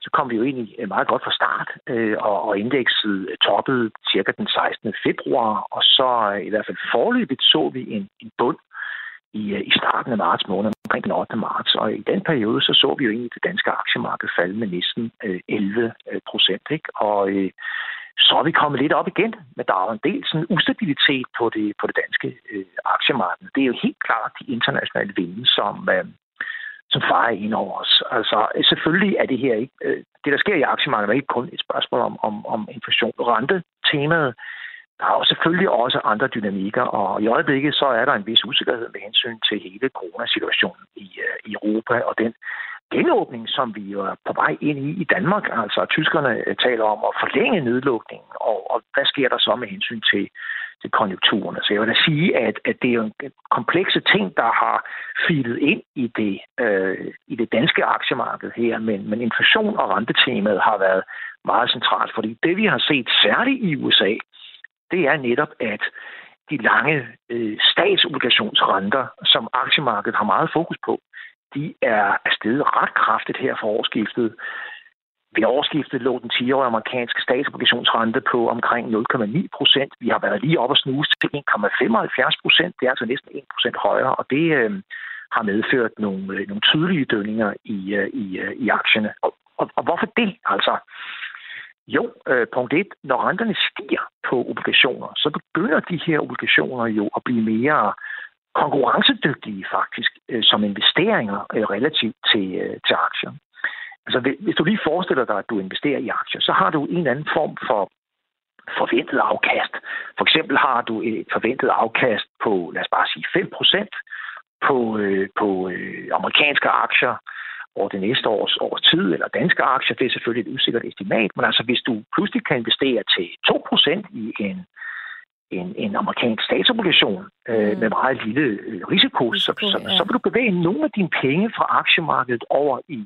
så kom vi jo egentlig øh, meget godt fra start, øh, og, og indekset toppede cirka den 16. februar, og så øh, i hvert fald forløbigt så vi en, en bund i, øh, i starten af marts måned, omkring den 8. marts, og i den periode så så vi jo egentlig det danske aktiemarked falde med næsten øh, 11 procent, ikke? og øh, så er vi kommet lidt op igen, men der er jo en del sådan ustabilitet på det, på det danske øh, aktiemarked. Det er jo helt klart de internationale vinde, som, øh, som farer ind over os. Altså, selvfølgelig er det her ikke... Øh, det, der sker i aktiemarkedet, er ikke kun et spørgsmål om, om, om inflation og rente. Temaet, der er jo selvfølgelig også andre dynamikker, og i øjeblikket så er der en vis usikkerhed med hensyn til hele coronasituationen i, øh, i Europa, og den genåbning, som vi jo er på vej ind i i Danmark. Altså, tyskerne øh, taler om at forlænge nedlukningen, og, og hvad sker der så med hensyn til, til konjunkturerne? Så altså, jeg vil da sige, at, at det er en komplekse ting, der har filet ind i det, øh, i det danske aktiemarked her, men, men inflation og rentetemaet har været meget centralt, fordi det, vi har set særligt i USA, det er netop, at de lange øh, statsobligationsrenter, som aktiemarkedet har meget fokus på, de er afsted ret kraftigt her for årsskiftet. Ved årsskiftet lå den 10-årige amerikanske statsobligationsrente på omkring 0,9 procent. Vi har været lige op og snuse til 1,75 procent. Det er altså næsten 1 procent højere, og det øh, har medført nogle, øh, nogle tydelige dønninger i, øh, i, øh, i aktierne. Og, og, og hvorfor det? Altså, jo, øh, punkt 1. Når renterne stiger på obligationer, så begynder de her obligationer jo at blive mere konkurrencedygtige faktisk øh, som investeringer øh, relativt til, øh, til aktier. Altså hvis du lige forestiller dig, at du investerer i aktier, så har du en eller anden form for forventet afkast. For eksempel har du et forventet afkast på, lad os bare sige, 5% på, øh, på øh, amerikanske aktier over det næste års, års tid, eller danske aktier, det er selvfølgelig et usikkert estimat, men altså hvis du pludselig kan investere til 2% i en en, en amerikansk statsobligation øh, mm. med meget lille øh, risiko, så, så, ja. så vil du bevæge nogle af dine penge fra aktiemarkedet over i,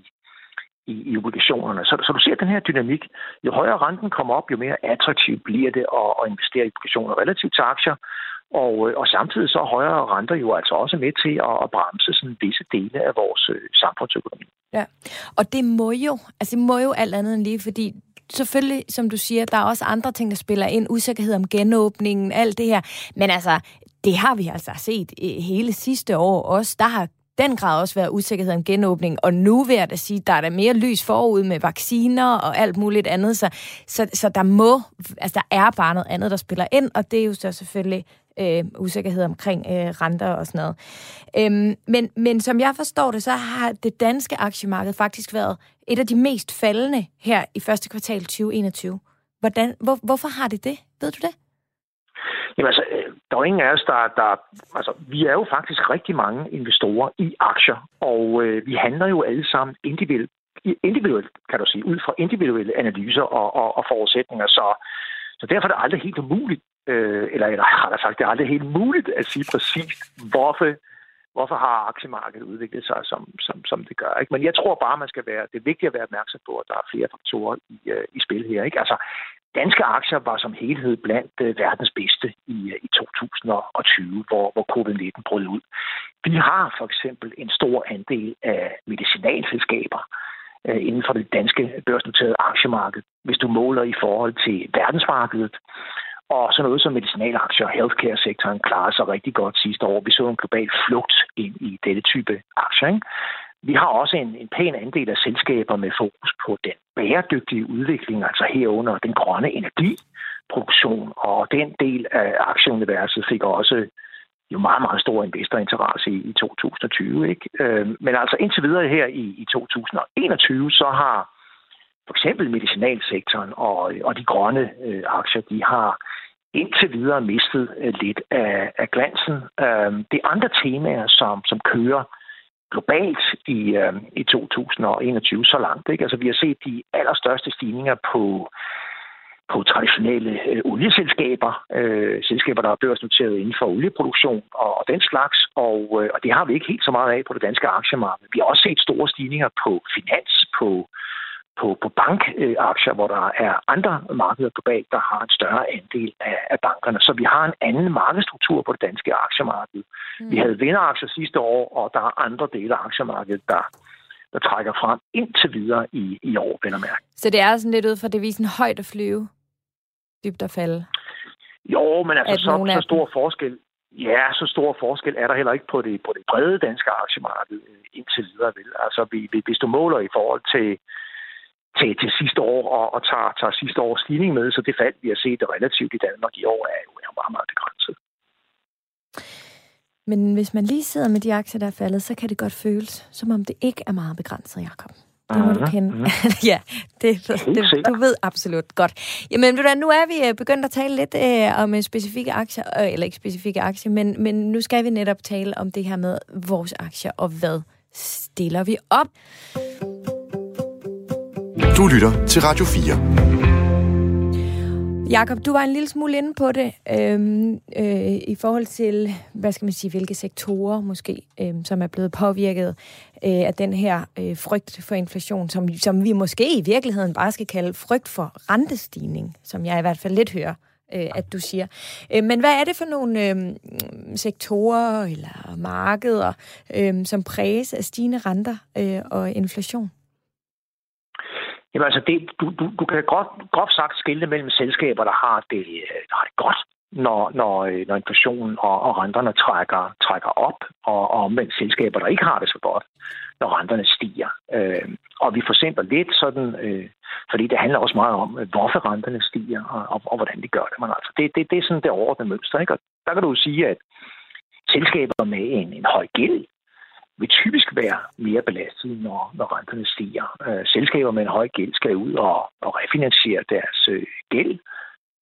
i, i obligationerne. Så, så du ser den her dynamik. Jo højere renten kommer op, jo mere attraktivt bliver det at, at investere i obligationer relativt til aktier. Og, øh, og samtidig så er højere renter jo altså også med til at, at bremse sådan visse dele af vores øh, samfundsøkonomi. Ja, og det må jo, altså det må jo alt andet end lige, fordi selvfølgelig, som du siger, der er også andre ting, der spiller ind. Usikkerhed om genåbningen, alt det her. Men altså, det har vi altså set øh, hele sidste år også. Der har den grad også været usikkerhed om genåbning, og nu vil jeg da sige, der er der mere lys forud med vacciner og alt muligt andet, så, så, så der må, altså der er bare noget andet, der spiller ind, og det er jo så selvfølgelig øh, usikkerhed omkring øh, renter og sådan noget. Øhm, men, men som jeg forstår det, så har det danske aktiemarked faktisk været et af de mest faldende her i første kvartal 2021. Hvordan, hvor, hvorfor har det det? Ved du det? Jamen altså, øh, der er jo ingen af os, der, der... Altså, vi er jo faktisk rigtig mange investorer i aktier, og øh, vi handler jo alle sammen individuelt, individuelt, kan du sige, ud fra individuelle analyser og, og, og forudsætninger. Så, så derfor er det aldrig helt umuligt, øh, eller, eller har der sagt, det er aldrig helt muligt at sige præcis, hvorfor, hvorfor har aktiemarkedet udviklet sig, som, som, som det gør. Ikke? Men jeg tror bare, man skal være, det er vigtigt at være opmærksom på, at der er flere faktorer i, øh, i spil her. Ikke? Altså, danske aktier var som helhed blandt øh, verdens bedste i, øh, i 2020, hvor, hvor covid-19 brød ud. Vi har for eksempel en stor andel af medicinalselskaber øh, inden for det danske børsnoterede aktiemarked, hvis du måler i forhold til verdensmarkedet. Og så noget som medicinalaktier og healthcare-sektoren klarede sig rigtig godt sidste år. Vi så en global flugt ind i dette type aktier. Ikke? Vi har også en, en pæn andel af selskaber med fokus på den bæredygtige udvikling, altså herunder den grønne energiproduktion, og den del af aktieuniverset fik også jo meget, meget stor investorinteresse i, i 2020. Ikke? Øh, men altså indtil videre her i, i 2021, så har for eksempel medicinalsektoren og, og de grønne øh, aktier, de har indtil videre mistet øh, lidt af, af glansen. Øhm, det er andre temaer, som, som kører globalt i, øh, i 2021 så langt. Ikke? Altså, vi har set de allerstørste stigninger på, på traditionelle øh, olieselskaber, øh, selskaber, der er børsnoteret inden for olieproduktion og, og den slags, og, øh, og det har vi ikke helt så meget af på det danske aktiemarked. Vi har også set store stigninger på finans, på på, på bankaktier, hvor der er andre markeder globalt, der har en større andel af, af bankerne. Så vi har en anden markedsstruktur på det danske aktiemarked. Mm. Vi havde vinderaktier sidste år, og der er andre dele af aktiemarkedet, der, der trækker frem indtil videre i, i år, vel mærke. Så det er sådan lidt ud fra devisen højt at flyve, dybt at falde? Jo, men altså så, så stor forskel, Ja, så stor forskel er der heller ikke på det, på det brede danske aktiemarked øh, indtil videre. Vel? Altså, hvis du måler i forhold til, til, til sidste år og, og tager, tager sidste års stigning med, så det fald, vi har set relativt i Danmark i år, er jo, er meget, meget begrænset. Men hvis man lige sidder med de aktier, der er faldet, så kan det godt føles, som om det ikke er meget begrænset, Jacob. Det må du kende. Mm. ja, det, det, du ved absolut godt. Jamen, nu er vi øh, begyndt at tale lidt øh, om øh, specifikke aktier, øh, eller ikke specifikke aktier, men, men nu skal vi netop tale om det her med vores aktier, og hvad stiller vi op? Du lytter til Radio 4. Jakob, du var en lille smule inde på det øhm, øh, i forhold til, hvad skal man sige, hvilke sektorer måske, øhm, som er blevet påvirket øh, af den her øh, frygt for inflation, som, som vi måske i virkeligheden bare skal kalde frygt for rentestigning, som jeg i hvert fald lidt hører, øh, at du siger. Øh, men hvad er det for nogle øh, sektorer eller markeder, øh, som præges af stigende renter øh, og inflation? Jamen altså, det, du, du, du kan groft, groft sagt skille mellem selskaber, der har det, øh, der har det godt, når, når, øh, når inflationen og, og renterne trækker, trækker op, og, og omvendt selskaber, der ikke har det så godt, når renterne stiger. Øh, og vi forsimper lidt sådan, øh, fordi det handler også meget om, øh, hvorfor renterne stiger, og, og, og hvordan de gør det. Men altså, det, det, det er sådan det overordnede mønster. Ikke? Og der kan du sige, at selskaber med en, en høj gæld, vil typisk være mere belastet, når, når renterne stiger. Øh, selskaber med en høj gæld skal ud og, og refinansiere deres øh, gæld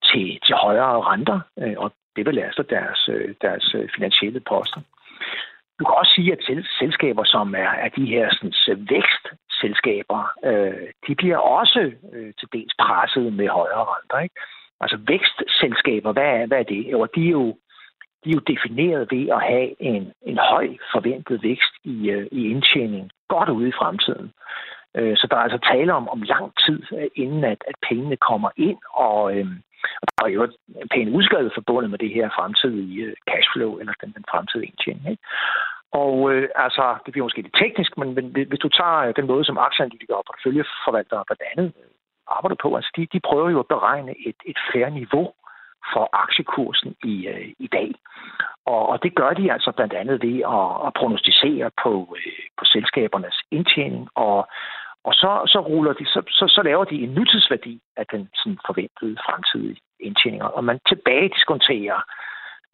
til, til højere renter, øh, og det belaster deres, deres finansielle poster. Du kan også sige, at selskaber, som er, er de her sådan, vækstselskaber, øh, de bliver også øh, til dels presset med højere renter. Ikke? Altså vækstselskaber, hvad er, hvad er det? Jo, de er jo de er jo defineret ved at have en, en høj forventet vækst i, øh, i indtjening godt ude i fremtiden. Uh, så der er altså tale om, om lang tid, øh, inden at, at pengene kommer ind, og, øh, og der er jo en pæn udskrevet forbundet med det her fremtidige cashflow, eller den, den fremtidige indtjening. Ikke? Og øh, altså, det bliver måske lidt teknisk, men, men hvis du tager den måde, som aktieanalytikere og porteføljeforvaltere blandt andet arbejder på, altså de, de prøver jo at beregne et, et færre niveau for aktiekursen i, øh, i dag. Og, og det gør de altså blandt andet ved at, at prognostisere på, øh, på selskabernes indtjening, og, og så, så, ruller de, så, så, så laver de en nutidsværdi af den sådan, forventede fremtidige indtjening. Og man tilbage diskonterer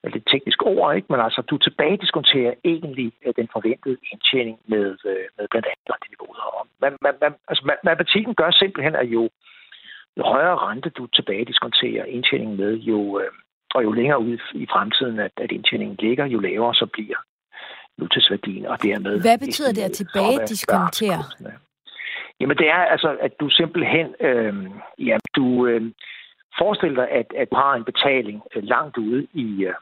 er lidt teknisk ord, ikke? men altså du tilbage diskonterer egentlig øh, den forventede indtjening med, øh, med blandt andet niveauer. Og man, man, man, altså, matematikken gør simpelthen, at jo, jo højere rente du tilbage diskonterer indtjeningen med, jo, øh, og jo længere ud i fremtiden, at, at indtjeningen ligger, jo lavere så bliver nutidsværdien, og dermed... Hvad betyder det at tilbage diskontere? Jamen det er altså, at du simpelthen, øh, ja, du øh, forestiller dig, at, at du har en betaling øh, langt ude i, øh,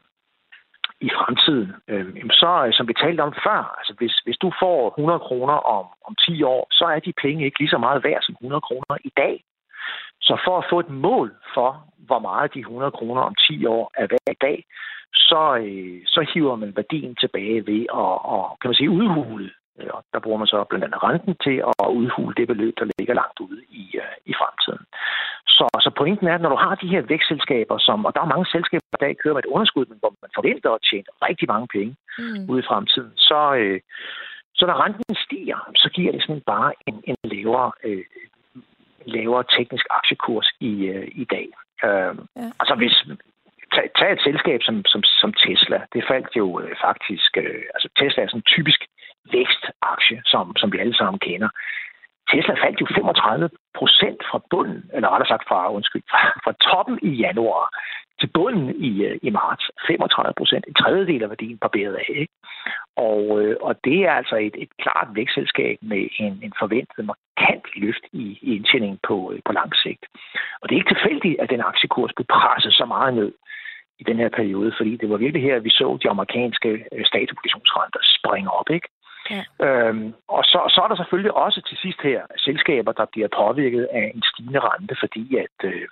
i fremtiden. Øh, så, som vi talte om før, altså hvis, hvis du får 100 kroner om, om 10 år, så er de penge ikke lige så meget værd som 100 kroner i dag. Så for at få et mål for, hvor meget de 100 kroner om 10 år er hver dag, så, øh, så hiver man værdien tilbage ved at, at kan man sige, udhule Øh, og der bruger man så blandt andet renten til at udhule det beløb, der ligger langt ude i, uh, i fremtiden. Så, så pointen er, at når du har de her vækstselskaber, som, og der er mange selskaber, der i kører med et underskud, men hvor man forventer at tjene rigtig mange penge mm. ude i fremtiden, så, så når renten stiger, så giver det sådan bare en, en lavere, lavere teknisk aktiekurs i, uh, i dag. Uh, ja. Altså hvis, tag, tag et selskab som, som, som Tesla. Det faldt jo øh, faktisk... Øh, altså Tesla er sådan en typisk vækstaktie, som, som vi alle sammen kender. Tesla faldt jo 35 procent fra bunden, eller rettere sagt fra, undskyld, fra, fra toppen i januar til bunden i, øh, i marts. 35 procent, en tredjedel af værdien barberet af. Ikke? Og, øh, og det er altså et, et klart vækstselskab med en, en forventet markant løft i, i indtjeningen på, øh, på lang sigt. Og det er ikke tilfældigt, at den aktiekurs blev presset så meget ned i den her periode, fordi det var virkelig her, at vi så de amerikanske statsobligationsrenter springe op. Ikke? Ja. Øhm, og så, så er der selvfølgelig også til sidst her selskaber, der bliver påvirket af en stigende rente, fordi at øh,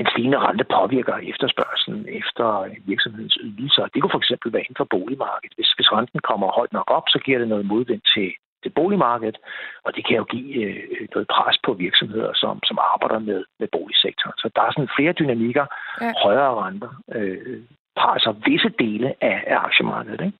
den stigende rente påvirker efterspørgselen efter virksomhedens ydelser. Det kunne for eksempel være inden for boligmarkedet. Hvis, hvis renten kommer højt nok op, så giver det noget modvind til, til boligmarkedet, og det kan jo give øh, noget pres på virksomheder, som, som arbejder med, med boligsektoren. Så der er sådan flere dynamikker, ja. højere renter, øh, presser visse dele af, af aktiemarkedet. Ikke?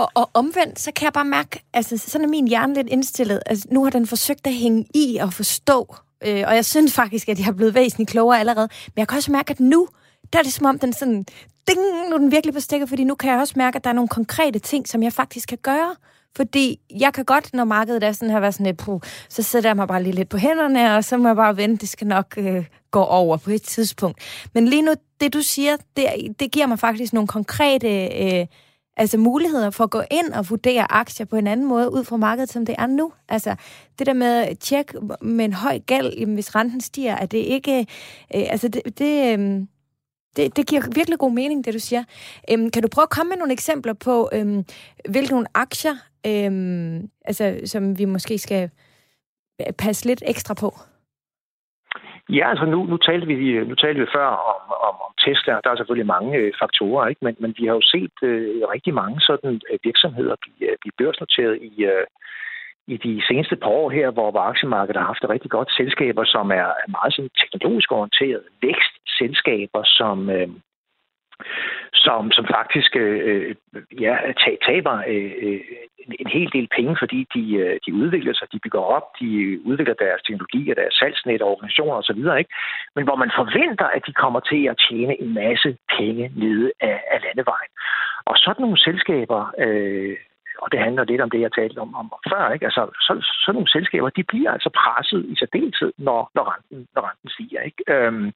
Og, og omvendt, så kan jeg bare mærke, altså sådan er min hjerne lidt indstillet. Altså, nu har den forsøgt at hænge i og forstå, øh, og jeg synes faktisk, at jeg er blevet væsentligt klogere allerede. Men jeg kan også mærke, at nu, der er det som om, den sådan, ding, nu er den virkelig på stikker, fordi nu kan jeg også mærke, at der er nogle konkrete ting, som jeg faktisk kan gøre. Fordi jeg kan godt, når markedet er sådan her, være sådan lidt, puh, så sætter jeg mig bare lige lidt på hænderne, og så må jeg bare vente, det skal nok øh, gå over på et tidspunkt. Men lige nu, det du siger, det, det giver mig faktisk nogle konkrete øh, altså muligheder for at gå ind og vurdere aktier på en anden måde ud fra markedet, som det er nu. Altså det der med at tjekke med en høj gæld, jamen, hvis renten stiger, er det ikke... Øh, altså det, det, øh, det, det giver virkelig god mening, det du siger. Øhm, kan du prøve at komme med nogle eksempler på, øhm, hvilke nogle aktier, øhm, altså, som vi måske skal øh, passe lidt ekstra på? Ja, altså nu, nu, talte vi, nu talte vi før om, om, om Tesla. Der er selvfølgelig mange øh, faktorer, ikke? Men, men vi har jo set øh, rigtig mange sådan øh, virksomheder blive, øh, blive børsnoteret i, øh, i de seneste par år her, hvor aktiemarkedet har haft rigtig godt selskaber, som er meget sådan teknologisk orienteret, vækstselskaber, som, øh, som, som faktisk øh, øh ja, taber øh, øh, en, en hel del penge, fordi de, øh, de udvikler sig, de bygger op, de udvikler deres teknologi og deres salgsnet og organisationer osv., ikke? men hvor man forventer, at de kommer til at tjene en masse penge nede af, af landevejen. Og sådan nogle selskaber, øh, og det handler lidt om det, jeg talte om, om før, ikke? Altså, så, sådan nogle selskaber, de bliver altså presset i særdeleshed, når, når, renten, når renten stiger. Ikke? Øhm,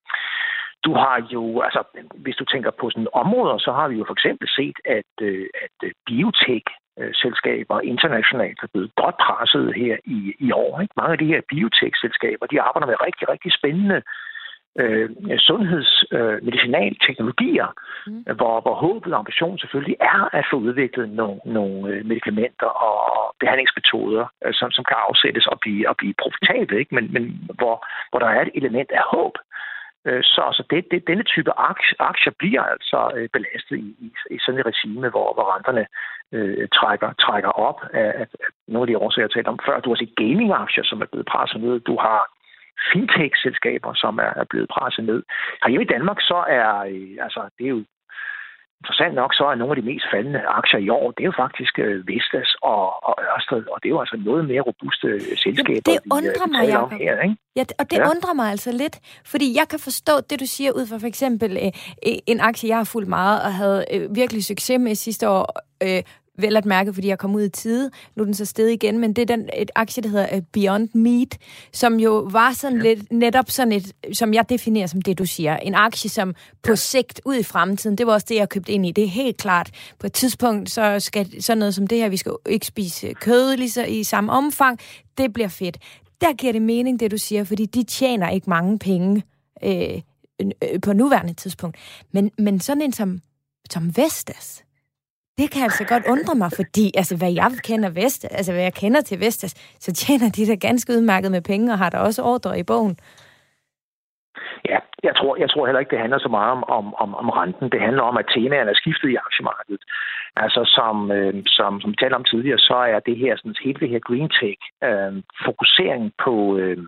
du har jo, altså, hvis du tænker på sådan områder, så har vi jo for eksempel set, at, øh, at øh, biotech-selskaber internationalt er blevet godt presset her i, i år. Ikke? Mange af de her biotech-selskaber, de arbejder med rigtig, rigtig spændende øh, sundheds- øh, medicinalteknologier, mm. hvor, hvor håbet og ambitionen selvfølgelig er at få udviklet nogle, nogle øh, medicamenter og behandlingsmetoder, øh, som, som kan afsættes og blive, og blive profitable, ikke? Men, men hvor, hvor der er et element af håb. Øh, Øh, så så det, det, denne type aktier bliver altså øh, belastet i, i, i sådan et regime, hvor, hvor renterne øh, trækker, trækker op af, af, af nogle af de årsager, jeg talte om før. Du har set gaming-aktier, som er blevet presset ned. Du har fintech-selskaber, som er, er blevet presset ned. Herhjemme i Danmark, så er, øh, altså, det er jo interessant nok, så er nogle af de mest faldende aktier i år, det er jo faktisk øh, Vestas og, og Ørsted, og det er jo altså noget mere robuste øh, selskaber, det undrer vi, mig, om her. Ikke? Ja, og det ja. undrer mig altså lidt, fordi jeg kan forstå det, du siger ud fra for eksempel øh, en aktie, jeg har fulgt meget og havde øh, virkelig succes med sidste år, øh, vel at mærke, fordi jeg kom ud i tide. Nu er den så sted igen, men det er den, et aktie, der hedder øh, Beyond Meat, som jo var sådan ja. lidt netop sådan et, som jeg definerer som det, du siger. En aktie, som på ja. sigt ud i fremtiden, det var også det, jeg købte ind i. Det er helt klart. På et tidspunkt, så skal sådan noget som det her, vi skal ikke spise kød lige så, i samme omfang, det bliver fedt. Der giver det mening, det du siger, fordi de tjener ikke mange penge øh, øh, på nuværende tidspunkt. Men, men sådan en som, som Vestas, det kan altså godt undre mig, fordi altså, hvad jeg kender Vest, altså hvad jeg kender til Vestas, så tjener de da ganske udmærket med penge, og har der også ordre i bogen. Ja, jeg tror, jeg tror heller ikke, det handler så meget om, om, om, om renten. Det handler om, at temaerne er skiftet i aktiemarkedet. Altså, som, øh, som, som vi talte om tidligere, så er det her, sådan, hele det her green tech, øh, fokusering på, øh,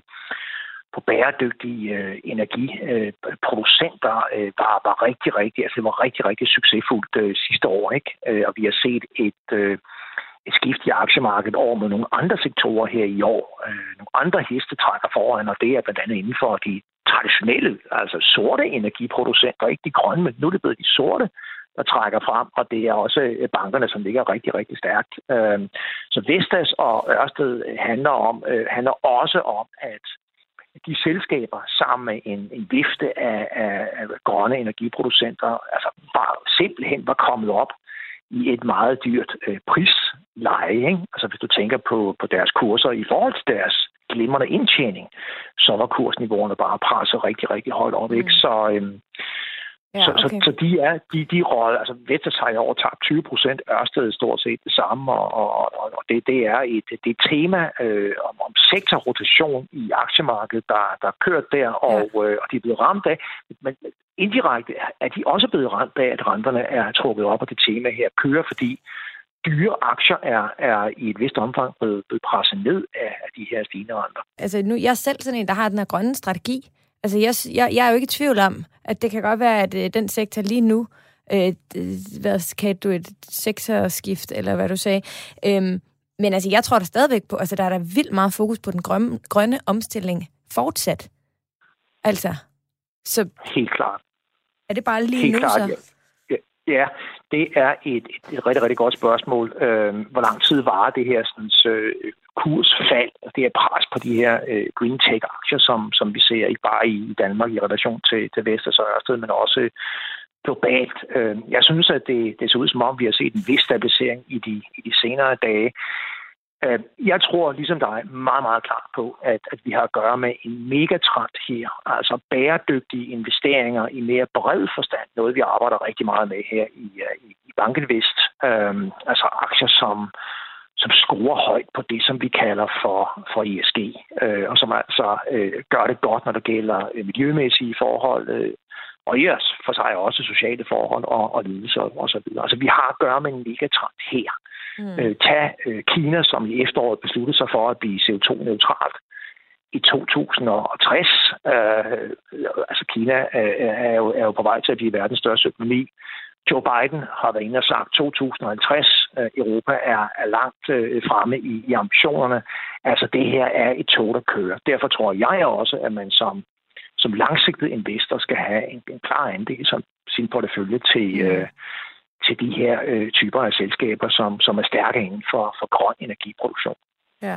på bæredygtige øh, energiproducenter, øh, var, var rigtig, rigtig, altså det var rigtig, rigtig succesfuldt øh, sidste år, ikke? Øh, og vi har set et, øh, et skift i aktiemarkedet over med nogle andre sektorer her i år. Øh, nogle andre heste trækker foran, og det er blandt andet inden for de traditionelle, altså sorte energiproducenter, ikke de grønne, men nu er det blevet de sorte, der trækker frem, og det er også øh, bankerne, som ligger rigtig, rigtig stærkt. Øh, så Vestas og Ørsted handler, om, øh, handler også om, at de selskaber sammen med en, en vifte af, af, af grønne energiproducenter, altså bare simpelthen var kommet op i et meget dyrt øh, prisleje. Ikke? Altså hvis du tænker på, på deres kurser i forhold til deres glimrende indtjening, så var kursniveauerne bare presset rigtig, rigtig højt op. Ikke? Mm. Så, øhm, Ja, så, okay. så, så de er de, de råd, altså Vestas har i år tabt 20 procent, Ørsted stort set det samme, og, og, og det, det er et, det er et tema øh, om, om sektorrotation i aktiemarkedet, der, der er kørt der, og, ja. øh, og de er blevet ramt af. Men indirekte er de også blevet ramt af, at renterne er trukket op, og det tema her kører, fordi dyre aktier er, er i et vist omfang blevet, blevet presset ned af, af de her stigende renter. Altså nu, jeg er selv sådan en, der har den her grønne strategi, Altså, jeg, jeg, jeg er jo ikke i tvivl om, at det kan godt være, at øh, den sektor lige nu, øh, hvad kan du, et sektorskift, eller hvad du sagde, øhm, men altså, jeg tror der stadigvæk på, altså, der er der vildt meget fokus på den grønne, grønne omstilling fortsat. Altså, så... Helt klart. Er det bare lige Helt nu, klart, så? Ja. Ja, det er et, et, rigtig, rigtig godt spørgsmål. Øh, hvor lang tid varer det her sådan, øh, kursfald, det her pres på de her øh, green tech-aktier, som, som vi ser ikke bare i Danmark i relation til, til Vestas og Ørsted, men også globalt. Øh, jeg synes, at det, det ser ud som om, vi har set en vis stabilisering i de, i de senere dage. Øhm, jeg tror ligesom dig meget, meget klart på, at, at vi har at gøre med en megatrend her, altså bæredygtige investeringer i mere bred forstand, noget vi arbejder rigtig meget med her i, øh, i, i Bankenvest. Øhm, altså aktier, som, som scorer højt på det, som vi kalder for, for ESG, øh, og som altså øh, gør det godt, når det gælder øh, miljømæssige forhold, øh, og i os for sig også sociale forhold og, og lidelser osv. Altså vi har at gøre med en megatrend her. Mm. Øh, tag øh, Kina, som i efteråret besluttede sig for at blive CO2-neutralt i 2060. Øh, altså Kina øh, er, jo, er jo på vej til at blive verdens største økonomi. Joe Biden har været inde og sagt 2050. Øh, Europa er, er langt øh, fremme i, i ambitionerne. Altså det her er et tog, der kører. Derfor tror jeg også, at man som, som langsigtet investor skal have en, en klar andel som sin portefølje til, mm. øh, til de her øh, typer af selskaber, som, som er stærke inden for, for grøn energiproduktion. Ja.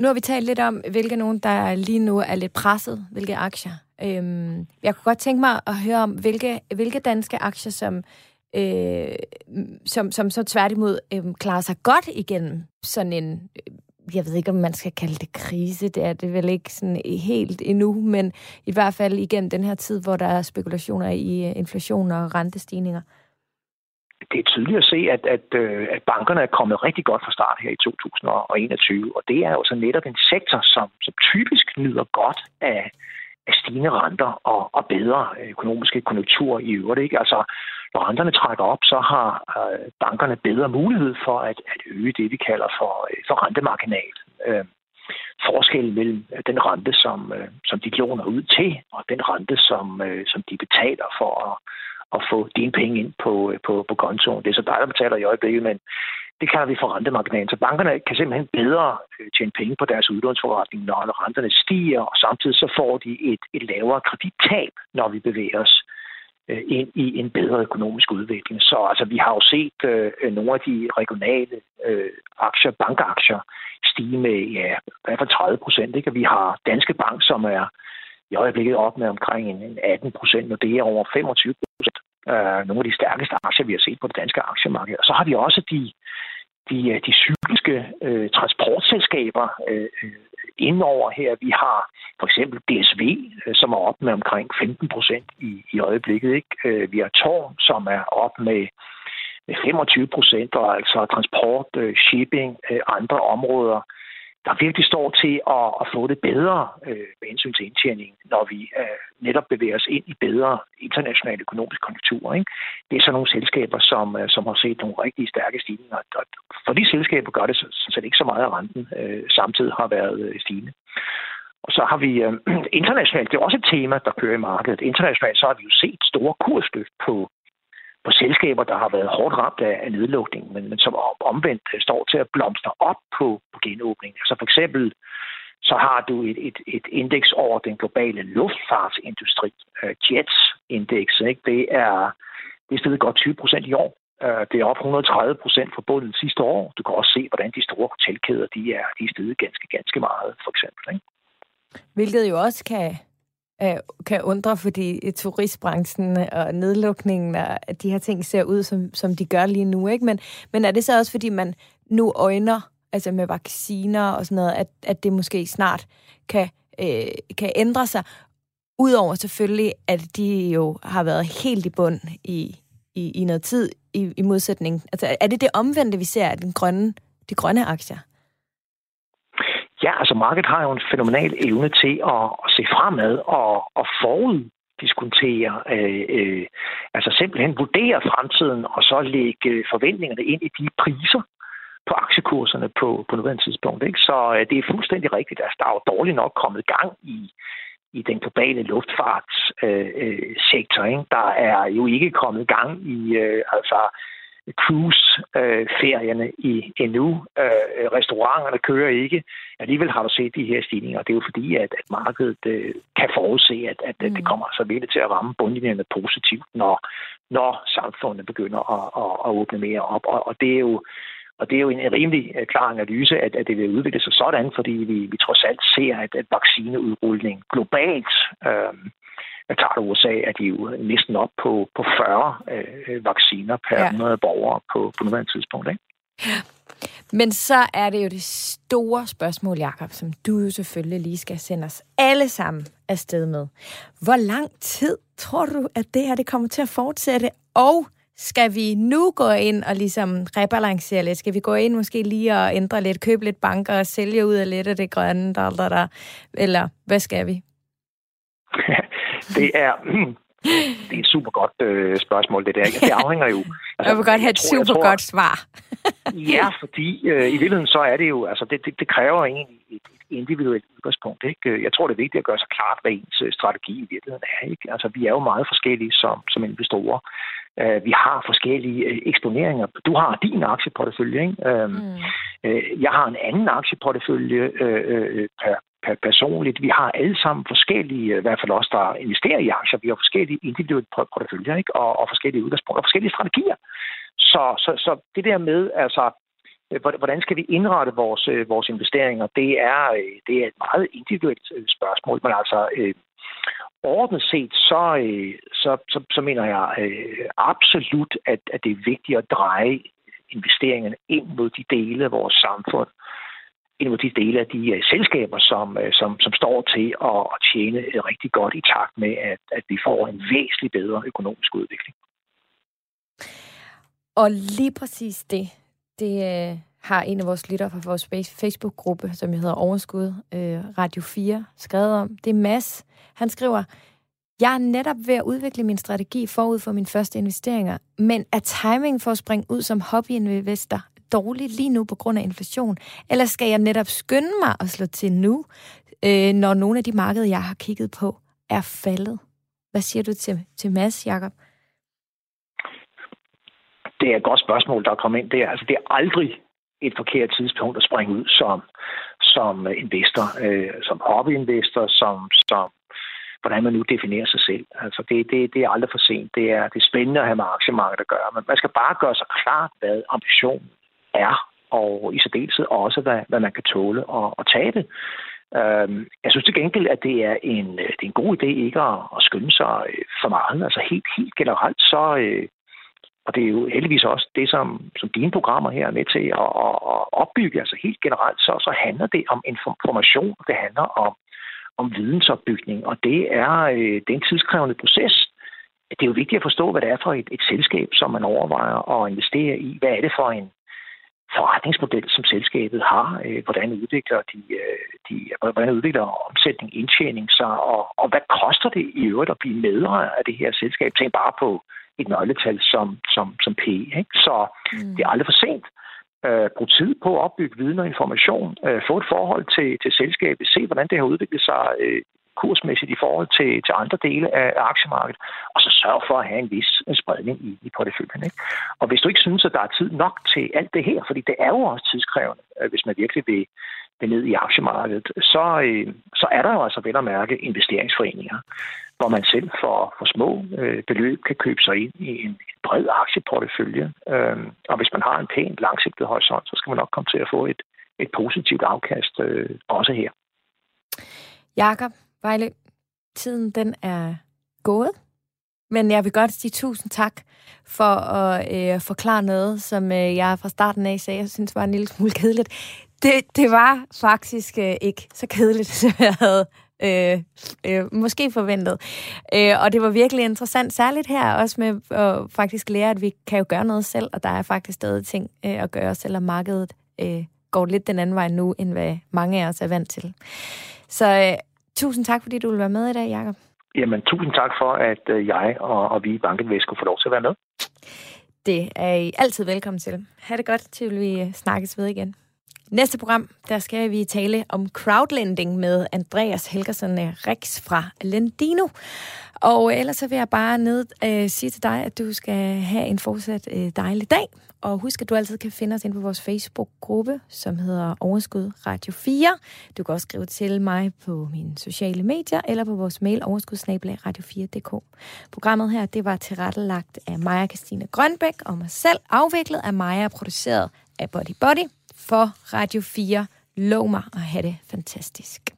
Nu har vi talt lidt om, hvilke nogen, der lige nu er lidt presset, hvilke aktier. Øhm, jeg kunne godt tænke mig at høre om, hvilke, hvilke danske aktier, som, øh, som, som så tværtimod øh, klarer sig godt igennem sådan en, øh, jeg ved ikke, om man skal kalde det krise, det er det vel ikke sådan helt endnu, men i hvert fald igennem den her tid, hvor der er spekulationer i øh, inflation og rentestigninger det er tydeligt at se, at, at, øh, at bankerne er kommet rigtig godt fra start her i 2021, og det er jo så netop en sektor, som, som typisk nyder godt af, af stigende renter og, og bedre økonomiske konjunkturer i øvrigt. Ikke? Altså, når renterne trækker op, så har øh, bankerne bedre mulighed for at, at øge det, vi kalder for, øh, for rentemarginal. Øh, forskellen mellem den rente, som, øh, som de låner ud til, og den rente, som, øh, som de betaler for at at få dine penge ind på, øh, på, på kontoen. Det er så dig, der betaler i øjeblikket, men det kalder vi for rentemarginalen. Så bankerne kan simpelthen bedre øh, tjene penge på deres udlånsforretning, når renterne stiger, og samtidig så får de et, et lavere kredittab, når vi bevæger os øh, ind i en bedre økonomisk udvikling. Så altså, vi har jo set øh, nogle af de regionale øh, aktier, bankaktier, stige med ja, i hvert fald 30 procent. Vi har Danske Bank, som er i øjeblikket op med omkring en 18 procent, og det er over 25 øh, nogle af de stærkeste aktier, vi har set på det danske aktiemarked. Og så har vi også de, de, øh, de cykliske øh, transportselskaber øh, øh, indover her. Vi har for eksempel DSV, øh, som er op med omkring 15 procent i, i øjeblikket. Ikke? Vi har Tor, som er op med 25 procent, og altså transport, shipping, andre områder, der virkelig står til at, at få det bedre øh, med hensyn til indtjening, når vi øh, netop bevæger os ind i bedre internationale økonomiske konjunkturer. Ikke? Det er så nogle selskaber, som, øh, som har set nogle rigtig stærke stigninger. Og for de selskaber gør det sådan set ikke så meget, at renten øh, samtidig har været øh, stigende. Og så har vi øh, internationalt, det er også et tema, der kører i markedet. Internationalt så har vi jo set store kursløft på på selskaber, der har været hårdt ramt af, af nedlukning, men, men som omvendt øh, står til at blomstre op på, på genåbningen. Altså for eksempel så har du et, et, et indeks over den globale luftfartsindustri, øh, uh, JETS-indeks. Ikke? Det er det er stedet godt 20 procent i år. Uh, det er op 130 procent fra bunden sidste år. Du kan også se, hvordan de store hotelkæder de er, de er stedet ganske, ganske meget, for eksempel. Ikke? Hvilket jo også kan øh, kan undre, fordi turistbranchen og nedlukningen og de her ting ser ud, som, som de gør lige nu. Ikke? Men, men er det så også, fordi man nu øjner, altså med vacciner og sådan noget, at, at det måske snart kan, øh, kan ændre sig? Udover selvfølgelig, at de jo har været helt i bund i, i, i noget tid i, i modsætning. Altså, er det det omvendte, vi ser af den grønne, de grønne aktier? Ja, altså markedet har jo en fænomenal evne til at, at se fremad og, og forud diskontere, øh, øh, altså simpelthen vurdere fremtiden og så lægge forventningerne ind i de priser på aktiekurserne på, på nuværende tidspunkt. Ikke? Så øh, det er fuldstændig rigtigt. Altså, der er jo dårligt nok kommet gang i, i den globale luftfartssektor. Øh, øh, Der er jo ikke kommet gang i øh, altså cruise-ferierne i endnu. Øh, restauranterne kører ikke. Alligevel har du set de her stigninger. Det er jo fordi, at, at markedet øh, kan forudse, at, at mm. det kommer altså virkelig til at ramme bundlinjerne positivt, når, når samfundet begynder at, at, at åbne mere op. Og, og det er jo og det er jo en rimelig øh, klar analyse, at, at det vil udvikle sig sådan, fordi vi, vi trods alt ser, at, at vaccineudrulning globalt øh, tager det USA, at de jo næsten op på, på 40 øh, vacciner per ja. 100 borgere på, på nuværende tidspunkt. Ikke? Men så er det jo det store spørgsmål, Jakob, som du jo selvfølgelig lige skal sende os alle sammen afsted med. Hvor lang tid tror du, at det her det kommer til at fortsætte? Og skal vi nu gå ind og ligesom rebalancere lidt? Skal vi gå ind måske lige og ændre lidt, købe lidt banker og sælge ud af lidt af det grønne, der, der, der. eller hvad skal vi? Det er, det er et super godt øh, spørgsmål, det der. Det afhænger jo... Altså, jeg vil godt have et super tror, godt svar. ja, fordi øh, i virkeligheden så er det jo... Altså, det, det, det kræver egentlig et, et individuelt udgangspunkt. Ikke? Jeg tror, det er vigtigt at gøre sig klart, hvad ens øh, strategi i virkeligheden er. Ikke? Altså, vi er jo meget forskellige som, som investorer. Uh, vi har forskellige uh, eksponeringer. Du har din aktieportefølje, ikke? Uh, mm. uh, jeg har en anden aktieportefølje uh, uh, per, personligt. Vi har alle sammen forskellige, i hvert fald også der investerer i aktier, vi har forskellige individuelle porteføljer ikke? Og, og forskellige udgangspunkter og forskellige strategier. Så, så, så det der med, altså, øh, hvordan skal vi indrette vores, øh, vores investeringer, det er, øh, det er et meget individuelt spørgsmål, men altså øh, overordnet set, så, øh, så, så, så mener jeg øh, absolut, at, at det er vigtigt at dreje investeringerne ind mod de dele af vores samfund, ind mod de dele af de uh, selskaber, som, uh, som, som står til at, at tjene rigtig godt i takt med, at, at vi får en væsentlig bedre økonomisk udvikling. Og lige præcis det, det har en af vores lytter fra vores Facebook-gruppe, som hedder Overskud øh, Radio 4, skrevet om. Det er Mads. Han skriver, jeg er netop ved at udvikle min strategi forud for mine første investeringer, men er timing for at springe ud som hobbyinvestor dårligt lige nu på grund af inflation? Eller skal jeg netop skynde mig at slå til nu, øh, når nogle af de markeder, jeg har kigget på, er faldet? Hvad siger du til, til Mads, Jacob? Det er et godt spørgsmål, der er kommet ind der. Altså, det er aldrig et forkert tidspunkt at springe ud som, som investor, øh, som hobbyinvestor, som, som hvordan man nu definerer sig selv. Altså det, det, det er aldrig for sent. Det er, det er spændende at have med aktiemarkedet at gøre, men man skal bare gøre sig klart, hvad ambitionen er, og i særdeleshed også, hvad, hvad man kan tåle og, og tabe. Øhm, jeg synes til gengæld, at det er en, det er en god idé ikke at, at skynde sig øh, for meget. Altså helt, helt generelt, så, øh, og det er jo heldigvis også det, som, som dine programmer her er med til at, at, at opbygge. Altså helt generelt, så, så handler det om information, det handler om, om vidensopbygning, og det er, øh, det er en tidskrævende proces. det er jo vigtigt at forstå, hvad det er for et, et selskab, som man overvejer at investere i. Hvad er det for en forretningsmodel, som selskabet har? Øh, hvordan udvikler de, øh, de hvordan udvikler omsætning, indtjening sig, og, og hvad koster det i øvrigt at blive medejer af det her selskab? Tænk bare på et nøgletal som, som, som P. Ikke? Så mm. det er aldrig for sent øh, bruge tid på at opbygge viden og information, øh, få et forhold til, til selskabet, se hvordan det har udviklet sig øh, kursmæssigt i forhold til, til andre dele af, af aktiemarkedet, og så sørge for at have en vis spredning i, i porteføljen. Ikke? Og hvis du ikke synes, at der er tid nok til alt det her, fordi det er jo også tidskrævende, øh, hvis man virkelig vil, vil ned i aktiemarkedet, så, øh, så er der jo altså vel at mærke investeringsforeninger, hvor man selv for, for små øh, beløb kan købe sig ind i en, bred aktieportefølje. Øh, og hvis man har en pæn langsigtet horisont, så skal man nok komme til at få et, et positivt afkast øh, også her. Jakob, Vejle, tiden den er gået. Men jeg vil godt sige tusind tak for at øh, forklare noget, som øh, jeg fra starten af sagde, jeg synes var en lille smule kedeligt. Det, det var faktisk øh, ikke så kedeligt, som jeg havde øh, øh, måske forventet. Øh, og det var virkelig interessant, særligt her også med at faktisk lære, at vi kan jo gøre noget selv, og der er faktisk stadig ting øh, at gøre, selvom markedet øh, går lidt den anden vej nu, end hvad mange af os er vant til. Så øh, Tusind tak, fordi du vil være med i dag, Jacob. Jamen, tusind tak for, at øh, jeg og, og vi i Banken skulle få lov til at være med. Det er I altid velkommen til. Ha' det godt, til vi øh, snakkes ved igen. Næste program, der skal vi tale om crowdlending med Andreas Helgersen eh, Rex fra Lendino. Og eh, ellers så vil jeg bare ned øh, sige til dig, at du skal have en fortsat øh, dejlig dag. Og husk, at du altid kan finde os ind på vores Facebook-gruppe, som hedder Overskud Radio 4. Du kan også skrive til mig på mine sociale medier, eller på vores mail overskudsnabelag radio4.dk. Programmet her, det var tilrettelagt af Maja Christine Grønbæk og mig selv, afviklet af Maja, produceret af Body Body for Radio 4. Lov mig at have det fantastisk.